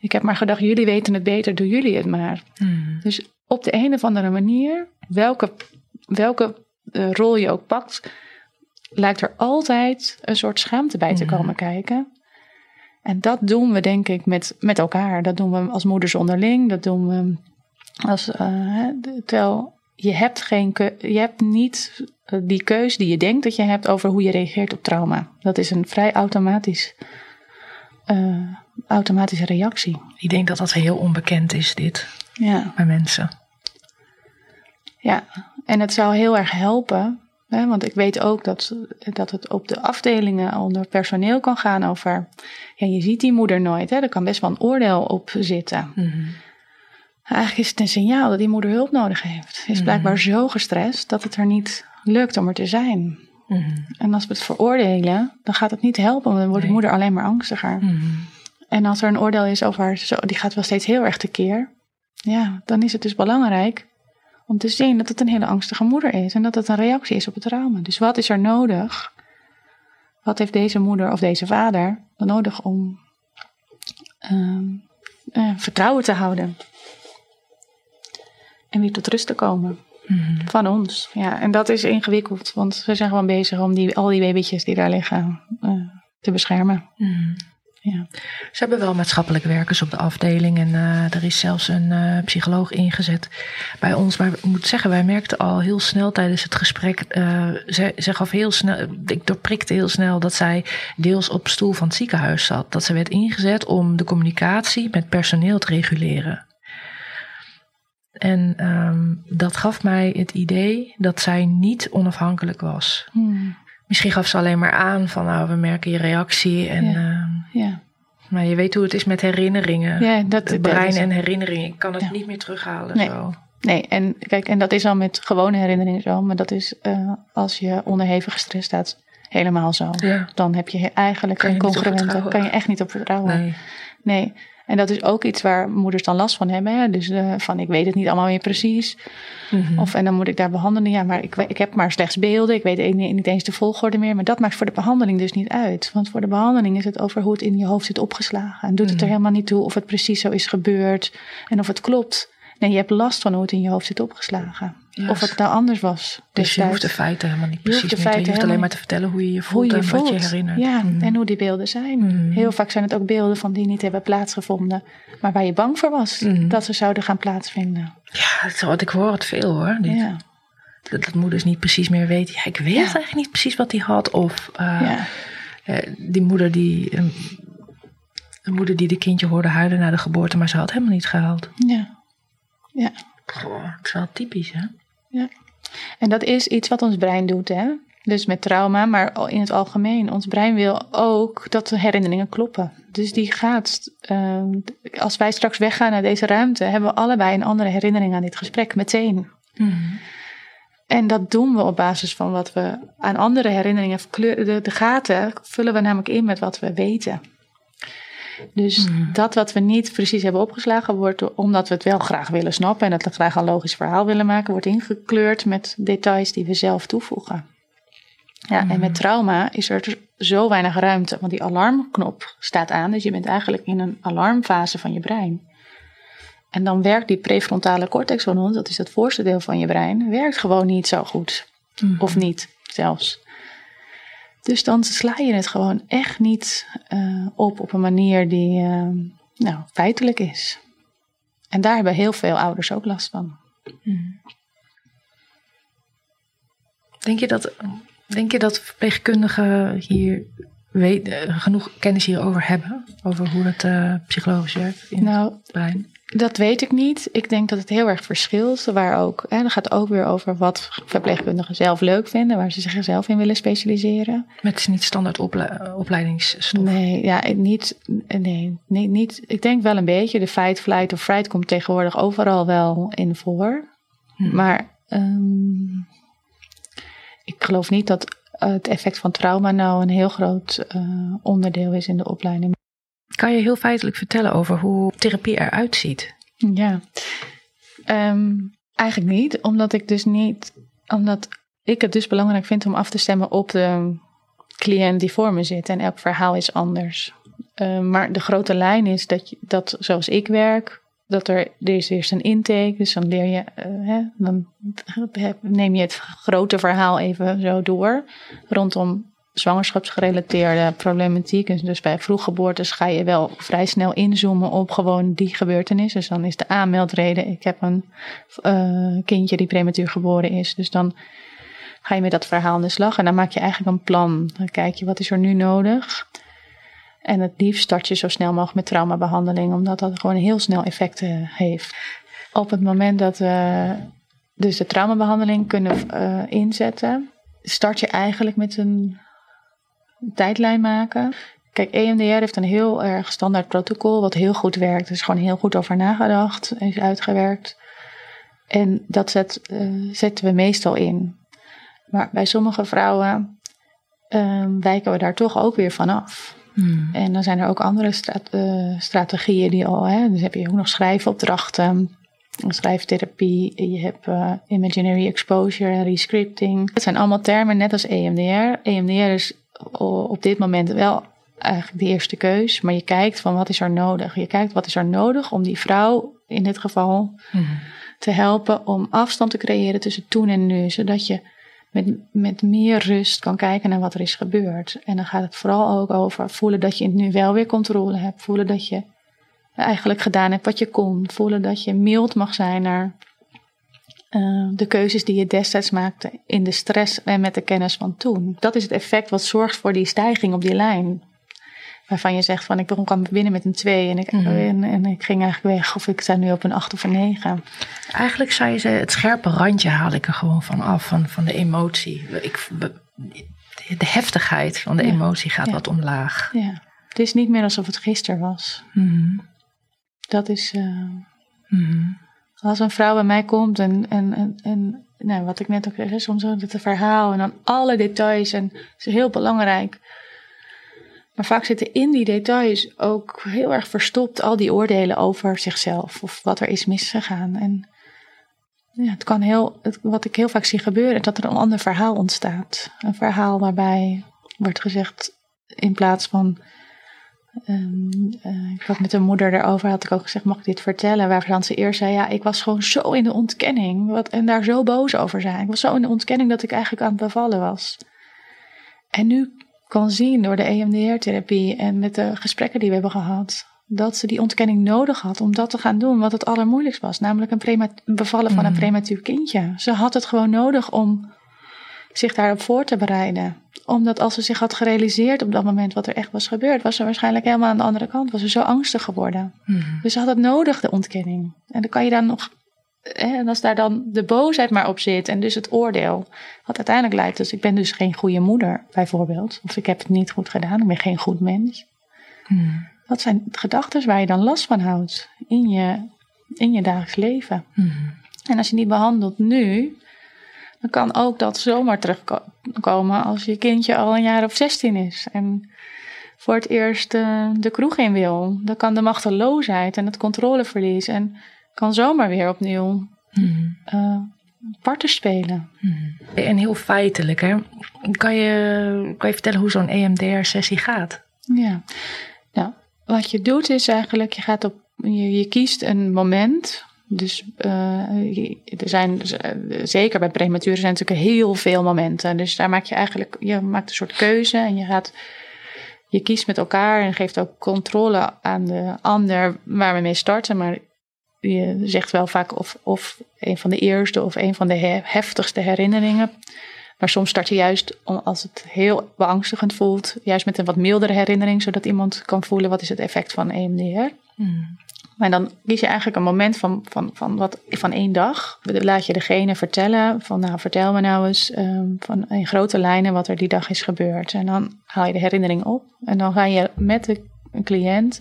[SPEAKER 2] ik heb maar gedacht, jullie weten het beter, doen jullie het maar. Hmm. Dus op de een of andere manier, welke, welke uh, rol je ook pakt, lijkt er altijd een soort schaamte bij te komen kijken. En dat doen we denk ik met, met elkaar. Dat doen we als moeders onderling. Dat doen we als. Uh, terwijl je hebt, geen je hebt niet eh, die keus die je denkt dat je hebt over hoe je reageert op trauma. Dat is een vrij automatisch uh, automatische reactie.
[SPEAKER 1] Ik denk dat dat heel onbekend is, dit. Ja. Bij mensen.
[SPEAKER 2] Ja, en het zou heel erg helpen. Want ik weet ook dat, dat het op de afdelingen onder personeel kan gaan over. Ja, je ziet die moeder nooit. Hè, er kan best wel een oordeel op zitten. Mhm. Eigenlijk is het een signaal dat die moeder hulp nodig heeft. Ze is mhm. blijkbaar zo gestrest dat het er niet lukt om er te zijn. Mhm. En als we het veroordelen, dan gaat het niet helpen, want dan wordt de moeder alleen maar angstiger. En als er een oordeel is over haar, zo, die gaat wel steeds heel erg tekeer. Ja, dan is het dus belangrijk om te zien dat het een hele angstige moeder is. En dat het een reactie is op het trauma. Dus wat is er nodig? Wat heeft deze moeder of deze vader nodig om uh, uh, vertrouwen te houden? En weer tot rust te komen. Mhm. Van ons. Ja, en dat is ingewikkeld. Want we zijn gewoon bezig om die, al die babytjes die daar liggen uh, te beschermen. Mm
[SPEAKER 1] ja. Ze hebben wel maatschappelijke werkers op de afdeling en uh, er is zelfs een uh, psycholoog ingezet bij ons. Maar ik moet zeggen, wij merkten al heel snel tijdens het gesprek, uh, ze, ze gaf heel snel, ik doorprikte heel snel dat zij deels op stoel van het ziekenhuis zat. Dat ze werd ingezet om de communicatie met personeel te reguleren. En um, dat gaf mij het idee dat zij niet onafhankelijk was. Hmm. Misschien gaf ze alleen maar aan van nou, we merken je reactie. En, ja. Uh, ja. Maar je weet hoe het is met herinneringen. Ja, dat, het brein en herinneringen. Ik kan het niet meer terughalen.
[SPEAKER 2] Nee.
[SPEAKER 1] Zo.
[SPEAKER 2] Nee, en kijk, en dat is al met gewone herinneringen zo. Maar dat is uh, als je onderhevig gestrest staat helemaal zo. Dan heb je eigenlijk een congruente. Kan je echt niet op vertrouwen. Nee. nee. En dat is ook iets waar moeders dan last van hebben. Hè? Dus uh, van ik weet het niet allemaal meer precies. Mhm. Of en dan moet ik daar behandelen. Ja, maar ik, ik heb maar slechts beelden. Ik weet niet eens de volgorde meer. Maar dat maakt voor de behandeling dus niet uit. Want voor de behandeling is het over hoe het in je hoofd zit opgeslagen. En doet het er mhm. helemaal niet toe of het precies zo is gebeurd. En of het klopt. Nee, je hebt last van hoe het in je hoofd zit opgeslagen. Of het nou anders was.
[SPEAKER 1] Dus je hoeft de feiten helemaal niet precies te Je hoeft alleen maar te vertellen hoe je je voelt je en wat je herinnert.
[SPEAKER 2] Ja, mm. en hoe die beelden zijn. Mm. Heel vaak zijn het ook beelden van die niet hebben plaatsgevonden. Maar waar je bang voor was mm. dat ze zouden gaan plaatsvinden.
[SPEAKER 1] Ja, dat, ik hoor het veel hoor. Ja. Dat, dat moeders niet precies meer weten. Ja, ik weet eigenlijk niet precies wat hij had. Of uh, die moeder die... Een, een moeder die de kindje hoorde huilen na de geboorte, maar ze had helemaal niet gehuild.
[SPEAKER 2] Ja. Ja.
[SPEAKER 1] Goh, het is wel typisch, hè?
[SPEAKER 2] Ja. En dat is iets wat ons brein doet, hè? Dus met trauma, maar in het algemeen. Ons brein wil ook dat de herinneringen kloppen. Dus die gaat, uh, als wij straks weggaan naar deze ruimte, hebben we allebei een andere herinnering aan dit gesprek meteen. Mm. En dat doen we op basis van wat we aan andere herinneringen, de, de gaten vullen we namelijk in met wat we weten. Dus hmm. dat wat we niet precies hebben opgeslagen, wordt omdat we het wel graag willen snappen en het graag een logisch verhaal willen maken, wordt ingekleurd met details die we zelf toevoegen. Ja, en met hmm. trauma is er zo weinig ruimte, want die alarmknop staat aan, dus je bent eigenlijk in een alarmfase van je brein. En dan werkt die prefrontale cortex van ons, dat is het voorste deel van je brein, werkt gewoon niet zo goed. Of niet zelfs. Dus dan sla je het gewoon echt niet uh, op op een manier die uh, nou, feitelijk is. En daar hebben heel veel ouders ook last van.
[SPEAKER 1] Hmm. Denk je dat, denk je dat verpleegkundigen hier weet, eh, genoeg kennis hierover hebben? Over hoe het uh, psychologisch werkt in nou, het brein?
[SPEAKER 2] Dat weet ik niet. Ik denk dat het heel erg verschilt. Waar ook, hè, dat gaat ook weer over wat verpleegkundigen zelf leuk vinden, waar ze zichzelf in willen specialiseren.
[SPEAKER 1] Maar het is niet standaard opleidingsstof.
[SPEAKER 2] Nee, ja, niet, nee, nee, niet. Ik denk wel een beetje. De fight, flight of fright komt tegenwoordig overal wel in voor. Hm. Maar um, ik geloof niet dat het effect van trauma nou een heel groot uh, onderdeel is in de opleiding.
[SPEAKER 1] Kan je heel feitelijk vertellen over hoe therapie eruit ziet?
[SPEAKER 2] Ja, um, eigenlijk niet, omdat ik dus niet, omdat ik het dus belangrijk vind om af te stemmen op de cliënt die voor me zit en elk verhaal is anders. Uh, maar de grote lijn is dat, je, dat zoals ik werk, dat er, er is eerst een intake, dus dan leer je, uh, hè, dan neem je het grote verhaal even zo door rondom zwangerschapsgerelateerde problematiek. Dus bij vroeggeboortes ga je wel vrij snel inzoomen op gewoon die gebeurtenis. Dus dan is de aanmeldreden, ik heb een uh, kindje die prematuur geboren is. Dus dan ga je met dat verhaal aan de slag en dan maak je eigenlijk een plan. Dan kijk je wat is er nu nodig. En het liefst start je zo snel mogelijk met traumabehandeling, omdat dat gewoon heel snel effecten heeft. Op het moment dat we dus de traumabehandeling kunnen uh, inzetten, start je eigenlijk met een tijdlijn maken. Kijk, EMDR heeft een heel erg standaard protocol wat heel goed werkt. Er is gewoon heel goed over nagedacht, is uitgewerkt. En dat zet, uh, zetten we meestal in. Maar bij sommige vrouwen uh, wijken we daar toch ook weer van af. Hmm. En dan zijn er ook andere uh, strategieën die al, hè, dus heb je ook nog schrijfopdrachten, schrijftherapie, je hebt uh, imaginary exposure en rescripting. Dat zijn allemaal termen net als EMDR. EMDR is op dit moment wel eigenlijk de eerste keus. Maar je kijkt van wat is er nodig. Je kijkt wat is er nodig om die vrouw in dit geval hmm. te helpen om afstand te creëren tussen toen en nu. Zodat je met, met meer rust kan kijken naar wat er is gebeurd. En dan gaat het vooral ook over voelen dat je nu wel weer controle hebt. Voelen dat je eigenlijk gedaan hebt wat je kon. Voelen dat je mild mag zijn naar uh, de keuzes die je destijds maakte in de stress en met de kennis van toen. Dat is het effect wat zorgt voor die stijging op die lijn. Waarvan je zegt van ik kwam binnen met een 2 en ik, mhm. en, en, ik ging eigenlijk weg of ik sta nu op een 8 of een 9.
[SPEAKER 1] Eigenlijk zou je zeggen, het scherpe randje haal ik er gewoon van af, van, van de emotie. Ik, de heftigheid van de emotie gaat wat omlaag.
[SPEAKER 2] Ja. Het is niet meer alsof het gisteren was. Mhm. Dat is. Uh, Als een vrouw bij mij komt en, en, en, en nou, wat ik net ook zei, soms het verhaal en dan alle details en het is heel belangrijk. Maar vaak zitten in die details ook heel erg verstopt al die oordelen over zichzelf of wat er is misgegaan. En ja, het kan heel, wat ik heel vaak zie gebeuren, dat er een ander verhaal ontstaat. Een verhaal waarbij wordt gezegd, in plaats van. Um, uh, ik had met een moeder erover, had ik ook gezegd: Mag ik dit vertellen? Waarvan ze eerst zei: Ja, ik was gewoon zo in de ontkenning. Wat, en daar zo boos over zijn. Ik was zo in de ontkenning dat ik eigenlijk aan het bevallen was. En nu kan zien door de EMDR-therapie en met de gesprekken die we hebben gehad, dat ze die ontkenning nodig had om dat te gaan doen wat het allermoeilijkst was, namelijk een bevallen van een mm. prematuur kindje. Ze had het gewoon nodig om zich daarop voor te bereiden. Omdat als ze zich had gerealiseerd op dat moment wat er echt was gebeurd, was ze waarschijnlijk helemaal aan de andere kant, was ze zo angstig geworden. Mm. Dus ze had het nodig, de ontkenning. En dan kan je dan nog en als daar dan de boosheid maar op zit en dus het oordeel, wat uiteindelijk leidt dus ik ben dus geen goede moeder bijvoorbeeld, of ik heb het niet goed gedaan, ik ben geen goed mens. Hmm. Dat zijn gedachten waar je dan last van houdt in je, in je dagelijks leven. Hmm. En als je niet behandelt nu, dan kan ook dat zomaar terugkomen als je kindje al een jaar of 16 is en voor het eerst uh, de kroeg in wil. Dan kan de machteloosheid en het controleverlies en kan zomaar weer opnieuw mm. uh, parten spelen.
[SPEAKER 1] Mm. En heel feitelijk, hè? Kan je, kan je vertellen hoe zo'n EMDR-sessie gaat?
[SPEAKER 2] Ja, nou, wat je doet is eigenlijk, je gaat op, je, je kiest een moment. Dus uh, er zijn, eh, zeker bij prematuren zijn natuurlijk heel veel momenten. Dus daar maak je eigenlijk, je maakt een soort keuze en je gaat je kiest met elkaar en geeft ook controle aan de ander waar we mee starten. Maar je zegt wel vaak of, of een van de eerste of een van de heftigste herinneringen Maar soms start je juist, als het heel beangstigend voelt, juist met een wat mildere herinnering, zodat iemand kan voelen wat is het effect van EMDR. Mm. Maar dan kies je eigenlijk een moment van, van, van, wat, van één dag. Laat je degene vertellen van nou vertel me nou eens um, van in grote lijnen wat er die dag is gebeurd. En dan haal je de herinnering op. En dan ga je met de cliënt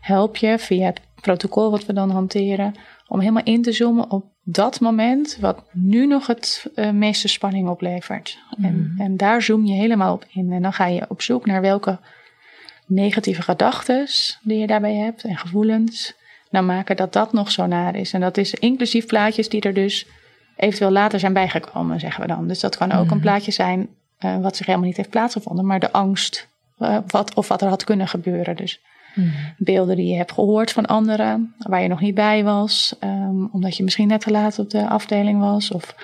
[SPEAKER 2] help je via het protocol wat we dan hanteren. Om helemaal in te zoomen op dat moment wat nu nog het uh, meeste spanning oplevert. En, mhm. en daar zoom je helemaal op in. En dan ga je op zoek naar welke negatieve gedachten die je daarbij hebt en gevoelens nou maken dat dat nog zo naar is. En dat is inclusief plaatjes die er dus eventueel later zijn bijgekomen, zeggen we dan. Dus dat kan ook een mhm. plaatje zijn uh, wat zich helemaal niet heeft plaatsgevonden, maar de angst uh, wat, of wat er had kunnen gebeuren. Dus mhm. beelden die je hebt gehoord van anderen, waar je nog niet bij was, um, omdat je misschien net te laat op de afdeling was, of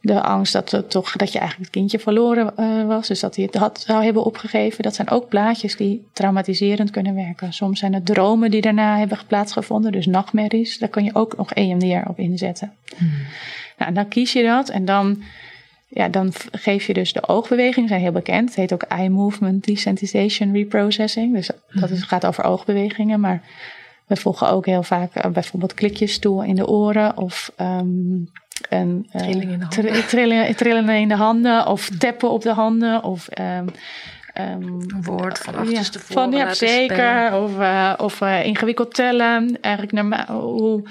[SPEAKER 2] de angst dat, het toch, dat je eigenlijk het kindje verloren uh, was. Dus dat hij het had, zou hebben opgegeven. Dat zijn ook plaatjes die traumatiserend kunnen werken. Soms zijn het dromen die daarna hebben plaatsgevonden. Dus nachtmerries. Daar kan je ook nog EMDR op inzetten. Hmm. Nou, dan kies je dat. En dan, ja, dan geef je dus de oogbewegingen. zijn heel bekend. Het heet ook eye movement desensitization reprocessing. Dus dat is, hmm. gaat over oogbewegingen. Maar we volgen ook heel vaak uh, bijvoorbeeld klikjes toe in de oren. Of... Um,
[SPEAKER 1] en, uh, trilling in de handen.
[SPEAKER 2] Trillen, trillen in de handen of tappen op de handen of um,
[SPEAKER 1] um, een woord van achterstevoren
[SPEAKER 2] ja, van, ja, zeker. Of, uh, of uh, ingewikkeld tellen. Eigenlijk naar hoe,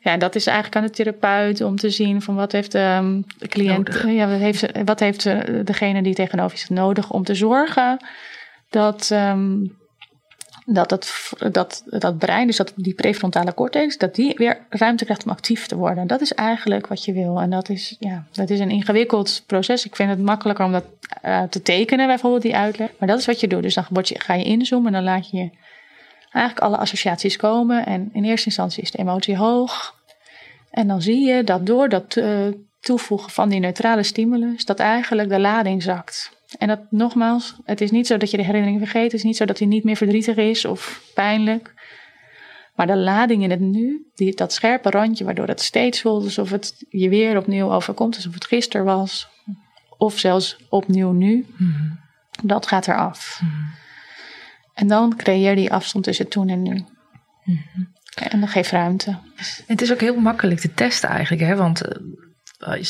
[SPEAKER 2] ja, dat is eigenlijk aan de therapeut om te zien van wat heeft um, de cliënt, ja, wat heeft, wat heeft degene die tegenover is nodig om te zorgen dat, um, dat, het, dat dat brein, dus dat die prefrontale cortex, dat die weer ruimte krijgt om actief te worden. Dat is eigenlijk wat je wil. En dat is, ja, dat is een ingewikkeld proces. Ik vind het makkelijker om dat uh, te tekenen, bijvoorbeeld die uitleg. Maar dat is wat je doet. Dus dan ga je inzoomen en dan laat je eigenlijk alle associaties komen. En in eerste instantie is de emotie hoog. En dan zie je dat door dat uh, toevoegen van die neutrale stimulus, dat eigenlijk de lading zakt. En dat nogmaals, het is niet zo dat je de herinnering vergeet. Het is niet zo dat hij niet meer verdrietig is of pijnlijk. Maar de lading in het nu, die, dat scherpe randje waardoor het steeds voelt alsof het je weer opnieuw overkomt, alsof het gisteren was, of zelfs opnieuw nu, mhm. dat gaat eraf. Mm En dan creëer die afstand tussen toen en nu. Mhm. En dan geef ruimte.
[SPEAKER 1] Het is ook heel makkelijk te testen eigenlijk, hè? want eh,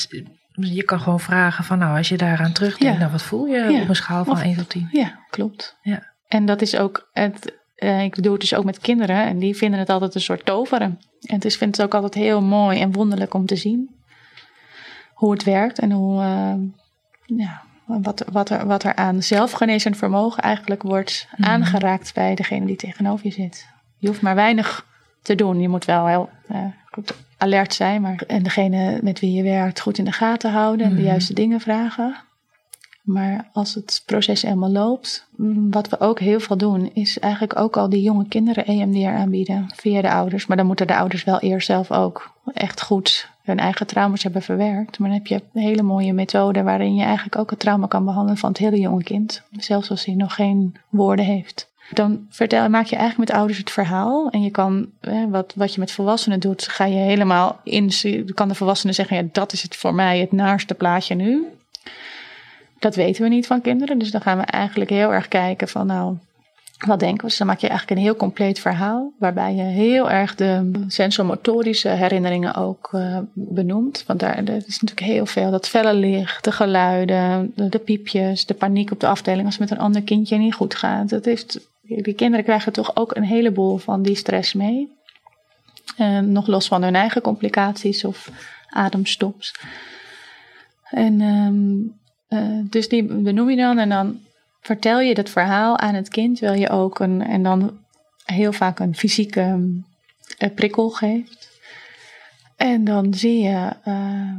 [SPEAKER 1] je kan gewoon vragen van nou, als je daaraan terugdenkt, ja. nou wat voel je op een schaal van 1 tot 10?
[SPEAKER 2] Ja, klopt. Ja. En dat is ook, het, uh, ik doe het dus ook met kinderen en die vinden het altijd een soort toveren. En het is, het ook altijd heel mooi en wonderlijk om te zien hoe het werkt en hoe, uh, ja, wat, wat, er, wat er aan zelfgenezend vermogen eigenlijk wordt mhm. aangeraakt bij degene die tegenover je zit. Je hoeft maar weinig te doen. Je moet wel heel uh, goed alert zijn, maar en degene met wie je werkt goed in de gaten houden en de mhm. juiste dingen vragen. Maar als het proces helemaal loopt, mm, wat we ook heel veel doen, is eigenlijk ook al die jonge kinderen EMDR aanbieden via de ouders. Maar dan moeten de ouders wel eerst zelf ook echt goed hun eigen trauma's hebben verwerkt. Maar dan heb je een hele mooie methode waarin je eigenlijk ook het trauma kan behandelen van het hele jonge kind. Zelfs als hij nog geen woorden heeft. Dan vertel, maak je eigenlijk met ouders het verhaal. En je kan, wat, wat je met volwassenen doet, ga je helemaal in. Kan de volwassene zeggen: ja, dat is het voor mij het naarste plaatje nu. Dat weten we niet van kinderen. Dus dan gaan we eigenlijk heel erg kijken van nou, wat denken we? Dus dan maak je eigenlijk een heel compleet verhaal. Waarbij je heel erg de sensomotorische herinneringen ook uh, benoemt. Want daar is natuurlijk heel veel. Dat felle licht, de geluiden, de, de, piepjes, de paniek op de afdeling als het met een ander kindje niet goed gaat. Dat heeft die kinderen krijgen toch ook een heleboel van die stress mee. Nog los van hun eigen complicaties of ademstops. En um, uh, dus die benoem je dan en dan vertel je dat verhaal aan het kind, wil je ook een, en dan heel vaak een fysieke uh, prikkel geeft. En dan zie je uh,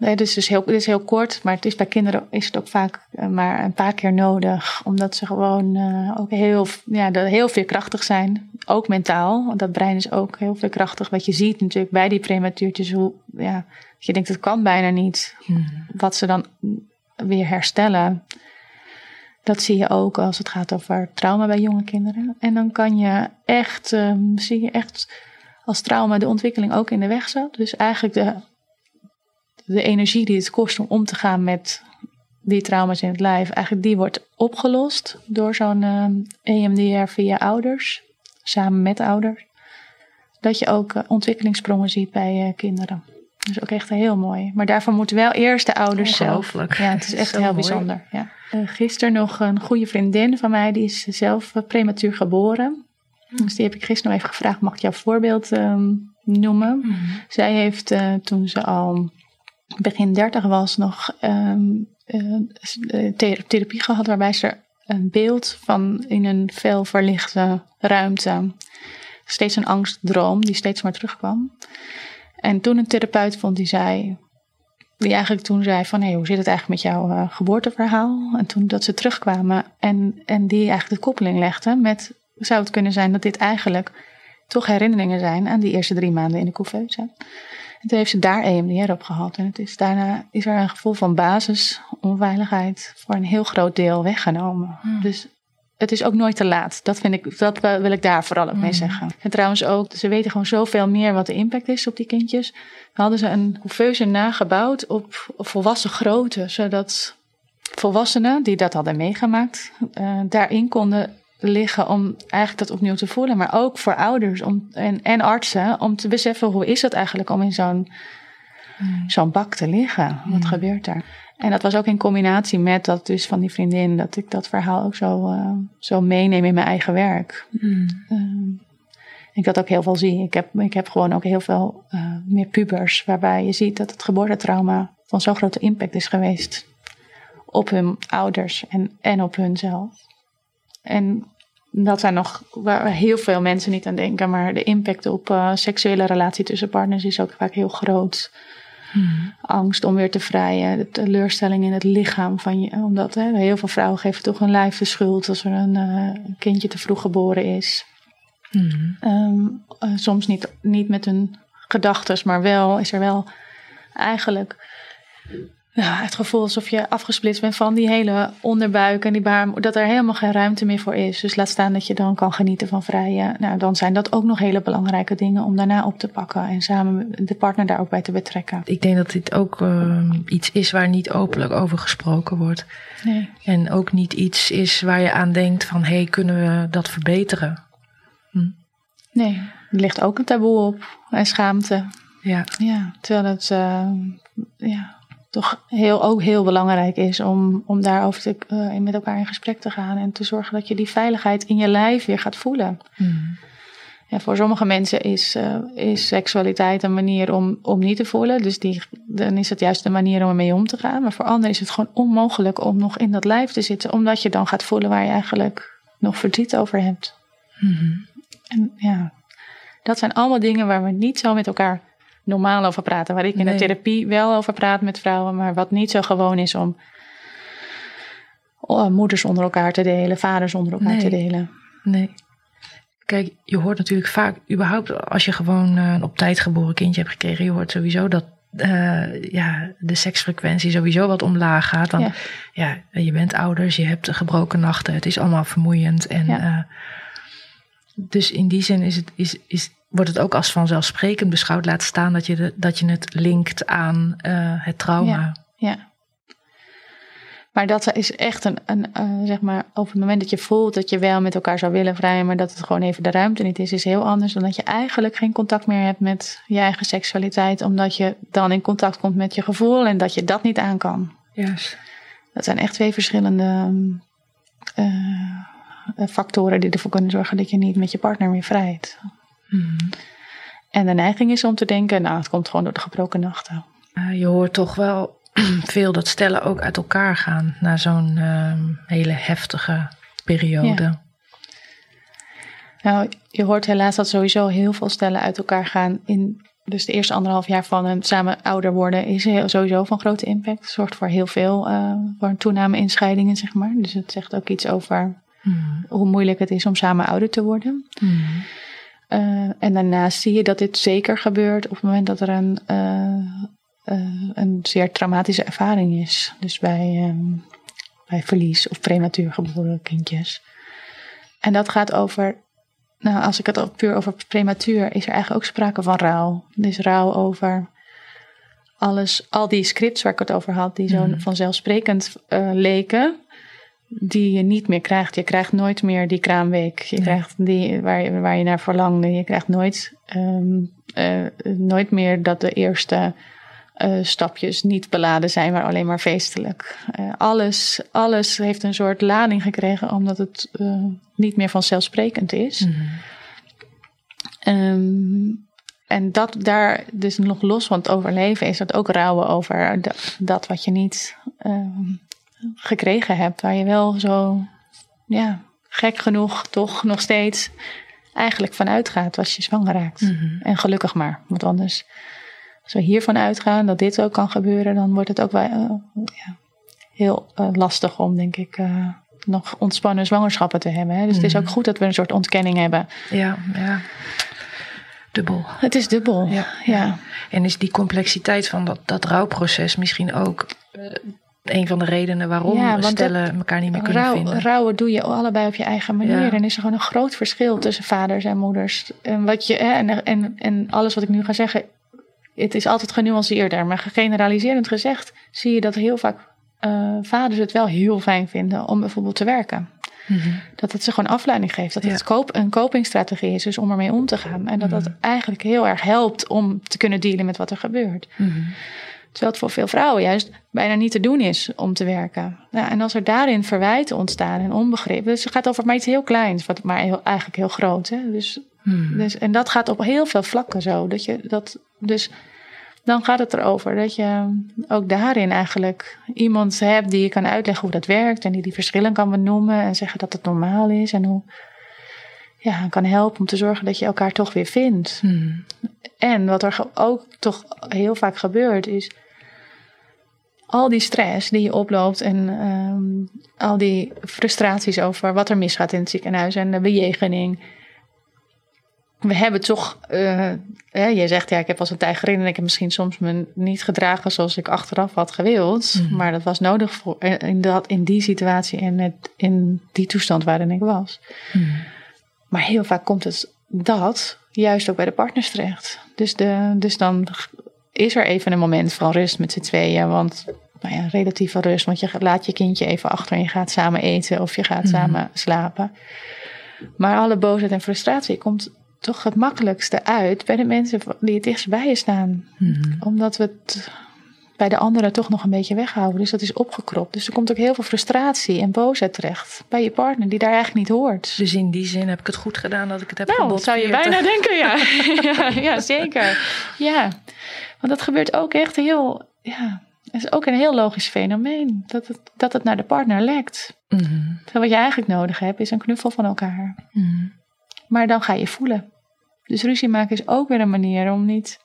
[SPEAKER 2] Nee, dus het is, heel, het is heel kort, maar het is bij kinderen is het ook vaak eh, maar een paar keer nodig. Omdat ze gewoon uh, ook heel, ja, heel veerkrachtig zijn. Ook mentaal, want dat brein is ook heel veerkrachtig. Wat je ziet natuurlijk bij die prematuurtjes, hoe ja, je denkt het kan bijna niet. Hmm. Wat ze dan weer herstellen. Dat zie je ook als het gaat over trauma bij jonge kinderen. En dan kan je echt, um, zie je echt als trauma de ontwikkeling ook in de weg zat. Dus eigenlijk de de energie die het kost om om te gaan met die trauma's in het lijf, eigenlijk die wordt opgelost door zo'n EMDR eh, e via ouders, samen met ouders. Dat je ook uh, ontwikkelingssprongen ziet bij kinderen. Dat is ook echt heel mooi. Maar daarvoor moeten wel eerst de ouders zelf. Ja, het is echt heel bijzonder. Ja. gisteren nog een goede vriendin van mij, die is zelf prematuur geboren. Dus die heb ik gisteren nog even gevraagd, mag ik jouw voorbeeld ehm, noemen? Mhm. Zij heeft toen ze al begin dertig was nog um, uh, therapie gehad waarbij ze een beeld van in een veel verlichte ruimte, steeds een angstdroom die steeds maar terugkwam. En toen een therapeut vond die zei, die eigenlijk toen zei van, hey, hoe zit het eigenlijk met jouw uh, geboorteverhaal? En toen dat ze terugkwamen en, en die eigenlijk de koppeling legde met zou het kunnen zijn dat dit eigenlijk toch herinneringen zijn aan die eerste drie maanden in de couveuse. En toen heeft ze daar EMDR op gehad. En het is, daarna is er een gevoel van basis, onveiligheid voor een heel groot deel weggenomen. Hmm. Dus het is ook nooit te laat. Dat, vind ik, dat wil ik daar vooral ook mee hmm. zeggen. En trouwens ook, ze weten gewoon zoveel meer wat de impact is op die kindjes. We hadden ze een couveuse nagebouwd op, volwassen grootte. Zodat volwassenen die dat hadden meegemaakt, uh, daarin konden liggen om eigenlijk dat opnieuw te voelen. Maar ook voor ouders om, en, en artsen om te beseffen hoe is het eigenlijk om in zo'n hmm. zo'n bak te liggen. Wat hmm. gebeurt daar? En dat was ook in combinatie met dat dus van die vriendin, dat ik dat verhaal ook zo, uh, zo meeneem in mijn eigen werk. Mm. Uh, ik dat ook heel veel zie. Ik heb, ik heb gewoon ook heel veel uh, meer pubers, waarbij je ziet dat het geboortetrauma van zo'n grote impact is geweest op hun ouders en, en op hunzelf. En dat zijn nog waar heel veel mensen niet aan denken, maar de impact op uh, seksuele relatie tussen partners is ook vaak heel groot. Hmm. Angst om weer te vrijen, de teleurstelling in het lichaam van je. Omdat hè, heel veel vrouwen geven toch hun lijf de schuld als er een uh, kindje te vroeg geboren is. Hmm. Um, uh, soms niet, niet met hun gedachten, maar wel is er wel eigenlijk ja, het gevoel alsof je afgesplitst bent van die hele onderbuik en die baarmoeder. Dat er helemaal geen ruimte meer voor is. Dus laat staan dat je dan kan genieten van vrije. Nou, dan zijn dat ook nog hele belangrijke dingen om daarna op te pakken. En samen de partner daar ook bij te betrekken.
[SPEAKER 1] Ik denk dat dit ook uh, iets is waar niet openlijk over gesproken wordt. Nee. En ook niet iets is waar je aan denkt van... hé, hey, kunnen we dat verbeteren?
[SPEAKER 2] Hm. Nee, er ligt ook een taboe op. En schaamte.
[SPEAKER 1] Ja.
[SPEAKER 2] Ja, terwijl het... Uh, ja toch heel, ook heel belangrijk is om, om daarover te, uh, met elkaar in gesprek te gaan en te zorgen dat je die veiligheid in je lijf weer gaat voelen. Ja, voor sommige mensen is, uh, is seksualiteit een manier om, om niet te voelen. Dus die, dan is het juist de manier om ermee om te gaan. Maar voor anderen is het gewoon onmogelijk om nog in dat lijf te zitten. Omdat je dan gaat voelen waar je eigenlijk nog verdriet over hebt. Hmm. En ja, dat zijn allemaal dingen waar we niet zo met elkaar normaal over praten. Waar ik in de therapie wel over praat met vrouwen, maar wat niet zo gewoon is om oh, moeders onder elkaar te delen, vaders onder elkaar te delen.
[SPEAKER 1] Nee. Kijk, je hoort natuurlijk vaak, überhaupt als je gewoon een op tijd geboren kindje hebt gekregen, je hoort sowieso dat uh, ja, de seksfrequentie sowieso wat omlaag gaat. Dan, ja. ja. je bent ouders, je hebt gebroken nachten, het is allemaal vermoeiend. En, ja. uh, dus in die zin is het, is, is, wordt het ook als vanzelfsprekend beschouwd. Laat staan dat je, de, dat je het linkt aan uh, het trauma.
[SPEAKER 2] Ja, ja, Maar dat is echt een, een uh, zeg maar, op het moment dat je voelt dat je wel met elkaar zou willen vrijen, maar dat het gewoon even de ruimte niet is, is heel anders dan dat je eigenlijk geen contact meer hebt met je eigen seksualiteit, omdat je dan in contact komt met je gevoel en dat je dat niet aan kan.
[SPEAKER 1] Yes.
[SPEAKER 2] Dat zijn echt twee verschillende uh, factoren die ervoor kunnen zorgen dat je niet met je partner meer vrijt. Hmm. En de neiging is om te denken, nou, het komt gewoon door de gebroken nachten.
[SPEAKER 1] Uh, je hoort toch wel veel dat stellen ook uit elkaar gaan na zo'n uh, hele heftige periode. Ja.
[SPEAKER 2] Nou, je hoort helaas dat sowieso heel veel stellen uit elkaar gaan. In, dus de eerste anderhalf jaar van een samen ouder worden is heel, sowieso van grote impact. Het zorgt voor heel veel, uh, voor een toename in scheidingen, zeg maar. Dus het zegt ook iets over hmm. hoe moeilijk het is om samen ouder te worden. Hmm. Uh, en daarnaast zie je dat dit zeker gebeurt op het moment dat er een, uh, uh, een zeer traumatische ervaring is. Dus bij, um, bij verlies of prematuur geboren kindjes. En dat gaat over, nou als ik het puur over prematuur, is er eigenlijk ook sprake van rouw. Er is rouw over alles, al die scripts waar ik het over had, die zo mm. vanzelfsprekend uh, leken, die je niet meer krijgt. Je krijgt nooit meer die kraamweek. Je krijgt die waar je, waar je naar verlangde. Je krijgt nooit, um, uh, nooit meer dat de eerste uh, stapjes niet beladen zijn, maar alleen maar feestelijk. Uh, alles, alles heeft een soort lading gekregen, omdat het niet meer vanzelfsprekend is. Mm -hmm. um, en dat daar, dus nog los van het overleven, is dat ook rouwen over dat, dat wat je niet um, gekregen hebt. Waar je wel zo, ja, gek genoeg toch nog steeds eigenlijk van uitgaat als je zwanger raakt. Mm -hmm. En gelukkig maar, want anders als we hiervan uitgaan dat dit ook kan gebeuren, dan wordt het ook wel uh, ja, heel uh, lastig om, denk ik, uh, nog ontspannen zwangerschappen te hebben. Hè? Dus mm. het is ook goed dat we een soort ontkenning hebben.
[SPEAKER 1] Ja, ja. Dubbel.
[SPEAKER 2] Het is dubbel, ja. ja.
[SPEAKER 1] En is die complexiteit van dat, dat rouwproces misschien ook een van de redenen waarom ja, stellen elkaar niet meer kunnen
[SPEAKER 2] rouw,
[SPEAKER 1] vinden.
[SPEAKER 2] Rouwen doe je allebei op je eigen manier. Ja. En is er gewoon een groot verschil tussen vaders en moeders. En, wat je, en, en, en alles wat ik nu ga zeggen het is altijd genuanceerder. Maar generaliserend gezegd zie je dat heel vaak uh, vaders het wel heel fijn vinden om bijvoorbeeld te werken. Mm-hmm. Dat het ze gewoon afleiding geeft. Dat het koop, een copingstrategie is, dus om ermee om te gaan. En dat dat eigenlijk heel erg helpt om te kunnen dealen met wat er gebeurt. Mm-hmm. Terwijl het voor veel vrouwen juist bijna niet te doen is om te werken. Ja, en als er daarin verwijten ontstaan en onbegrip. Dus het gaat over maar iets heel kleins, wat maar heel, eigenlijk heel groot. Hè? Dus, hmm. dus, en dat gaat op heel veel vlakken zo. Dat je dat, dus dan gaat het erover dat je ook daarin eigenlijk iemand hebt die je kan uitleggen hoe dat werkt. En die die verschillen kan benoemen en zeggen dat het normaal is. En hoe ja, kan helpen om te zorgen dat je elkaar toch weer vindt. Hmm. En wat er ook toch heel vaak gebeurt is al die stress die je oploopt en um, al die frustraties over wat er misgaat in het ziekenhuis en de bejegening. We hebben toch, uh, je zegt ja, ik heb als een tijgerin en ik heb misschien soms me niet gedragen zoals ik achteraf had gewild. Mm. Maar dat was nodig voor, in, dat, in die situatie en het, in die toestand waarin ik was. Mm. Maar heel vaak komt het dat juist ook bij de partners terecht. Dus, de, dus dan is er even een moment van rust met z'n tweeën. Want nou ja, relatieve rust. Want je laat je kindje even achter en je gaat samen eten of je gaat mm. samen slapen. Maar alle boosheid en frustratie komt toch het makkelijkste uit bij de mensen die het dichtst bij je staan. Mm. Omdat we het bij de anderen toch nog een beetje weghouden. Dus dat is opgekropt. Dus er komt ook heel veel frustratie en boosheid terecht bij je partner, die daar eigenlijk niet hoort.
[SPEAKER 1] Dus in die zin heb ik het goed gedaan dat ik het heb
[SPEAKER 2] nou,
[SPEAKER 1] gebot.
[SPEAKER 2] zou je bijna denken, ja. ja. ja. zeker. Ja, want dat gebeurt ook echt heel, ja, het is ook een heel logisch fenomeen. Dat het, dat het naar de partner lekt. Mm-hmm. Wat je eigenlijk nodig hebt, is een knuffel van elkaar. Mm-hmm. Maar dan ga je voelen. Dus ruzie maken is ook weer een manier om niet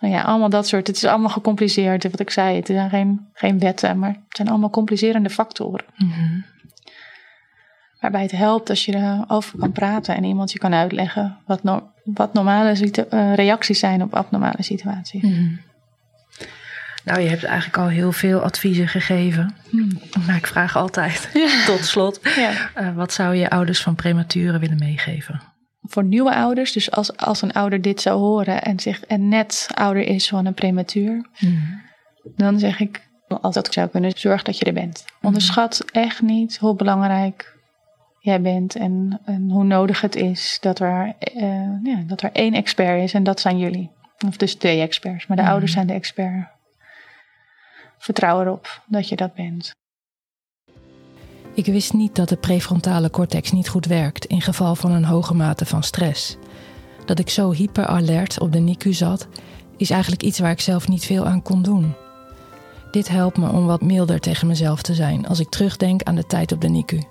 [SPEAKER 2] nou ja, allemaal dat soort. Het is allemaal gecompliceerd. Wat ik zei, het zijn geen, geen wetten, maar het zijn allemaal complicerende factoren. Mm-hmm. Waarbij het helpt als je erover kan praten en iemand je kan uitleggen wat, no wat normale uh, reacties zijn op abnormale situaties.
[SPEAKER 1] Mm-hmm. Nou, je hebt eigenlijk al heel veel adviezen gegeven. Mm. Maar ik vraag altijd, ja. tot slot, ja. uh, wat zou je ouders van prematuren willen meegeven?
[SPEAKER 2] Voor nieuwe ouders, dus als, als een ouder dit zou horen en, zich, en net ouder is van een prematuur, mm. dan zeg ik, als dat zou kunnen, zorg dat je er bent. Mm. Onderschat echt niet hoe belangrijk jij bent en, en hoe nodig het is dat er, uh, ja, dat er één expert is en dat zijn jullie. Of dus twee experts, maar de mm. ouders zijn de expert. Vertrouw erop dat je dat bent.
[SPEAKER 1] Ik wist niet dat de prefrontale cortex niet goed werkt in geval van een hoge mate van stress. Dat ik zo hyperalert op de NICU zat, is eigenlijk iets waar ik zelf niet veel aan kon doen. Dit helpt me om wat milder tegen mezelf te zijn als ik terugdenk aan de tijd op de NICU.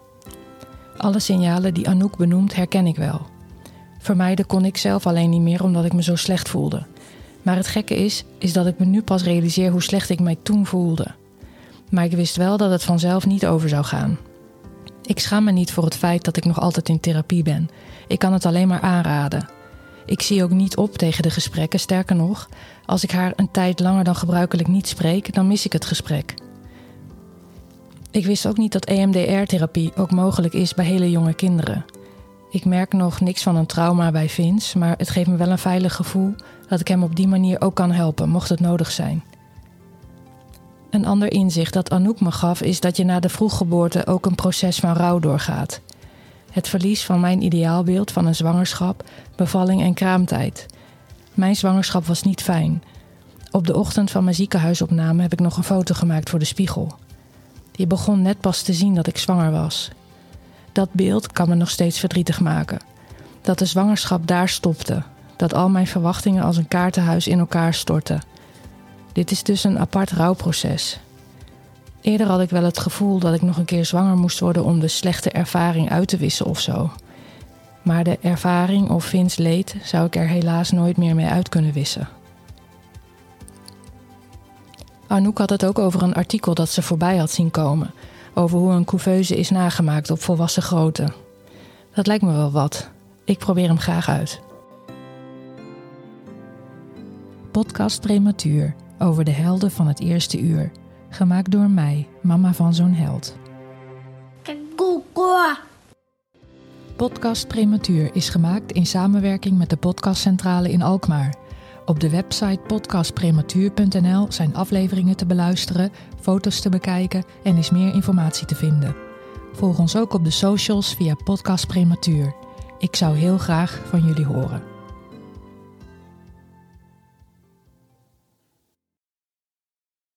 [SPEAKER 1] Alle signalen die Anouk benoemt herken ik wel. Vermijden kon ik zelf alleen niet meer omdat ik me zo slecht voelde. Maar het gekke is, is dat ik me nu pas realiseer hoe slecht ik mij toen voelde. Maar ik wist wel dat het vanzelf niet over zou gaan. Ik schaam me niet voor het feit dat ik nog altijd in therapie ben. Ik kan het alleen maar aanraden. Ik zie ook niet op tegen de gesprekken, sterker nog, als ik haar een tijd langer dan gebruikelijk niet spreek, dan mis ik het gesprek. Ik wist ook niet dat EMDR-therapie ook mogelijk is bij hele jonge kinderen. Ik merk nog niks van een trauma bij Vince, maar het geeft me wel een veilig gevoel dat ik hem op die manier ook kan helpen, mocht het nodig zijn. Een ander inzicht dat Anouk me gaf is dat je na de vroeggeboorte ook een proces van rouw doorgaat. Het verlies van mijn ideaalbeeld van een zwangerschap, bevalling en kraamtijd. Mijn zwangerschap was niet fijn. Op de ochtend van mijn ziekenhuisopname heb ik nog een foto gemaakt voor de spiegel. Je begon net pas te zien dat ik zwanger was. Dat beeld kan me nog steeds verdrietig maken. Dat de zwangerschap daar stopte. Dat al mijn verwachtingen als een kaartenhuis in elkaar stortten. Dit is dus een apart rouwproces. Eerder had ik wel het gevoel dat ik nog een keer zwanger moest worden om de slechte ervaring uit te wissen of zo. Maar de ervaring of Vins leed zou ik er helaas nooit meer mee uit kunnen wissen. Anouk had het ook over een artikel dat ze voorbij had zien komen. Over hoe een couveuse is nagemaakt op volwassen grootte. Dat lijkt me wel wat. Ik probeer hem graag uit. Podcast Prematuur over de helden van het eerste uur. Gemaakt door mij, mama van zo'n held. Podcast Prematuur is gemaakt in samenwerking met de Podcastcentrale in Alkmaar. Op de website podcastprematuur.nl zijn afleveringen te beluisteren, foto's te bekijken en is meer informatie te vinden. Volg ons ook op de socials via Podcast Prematuur. Ik zou heel graag van jullie horen.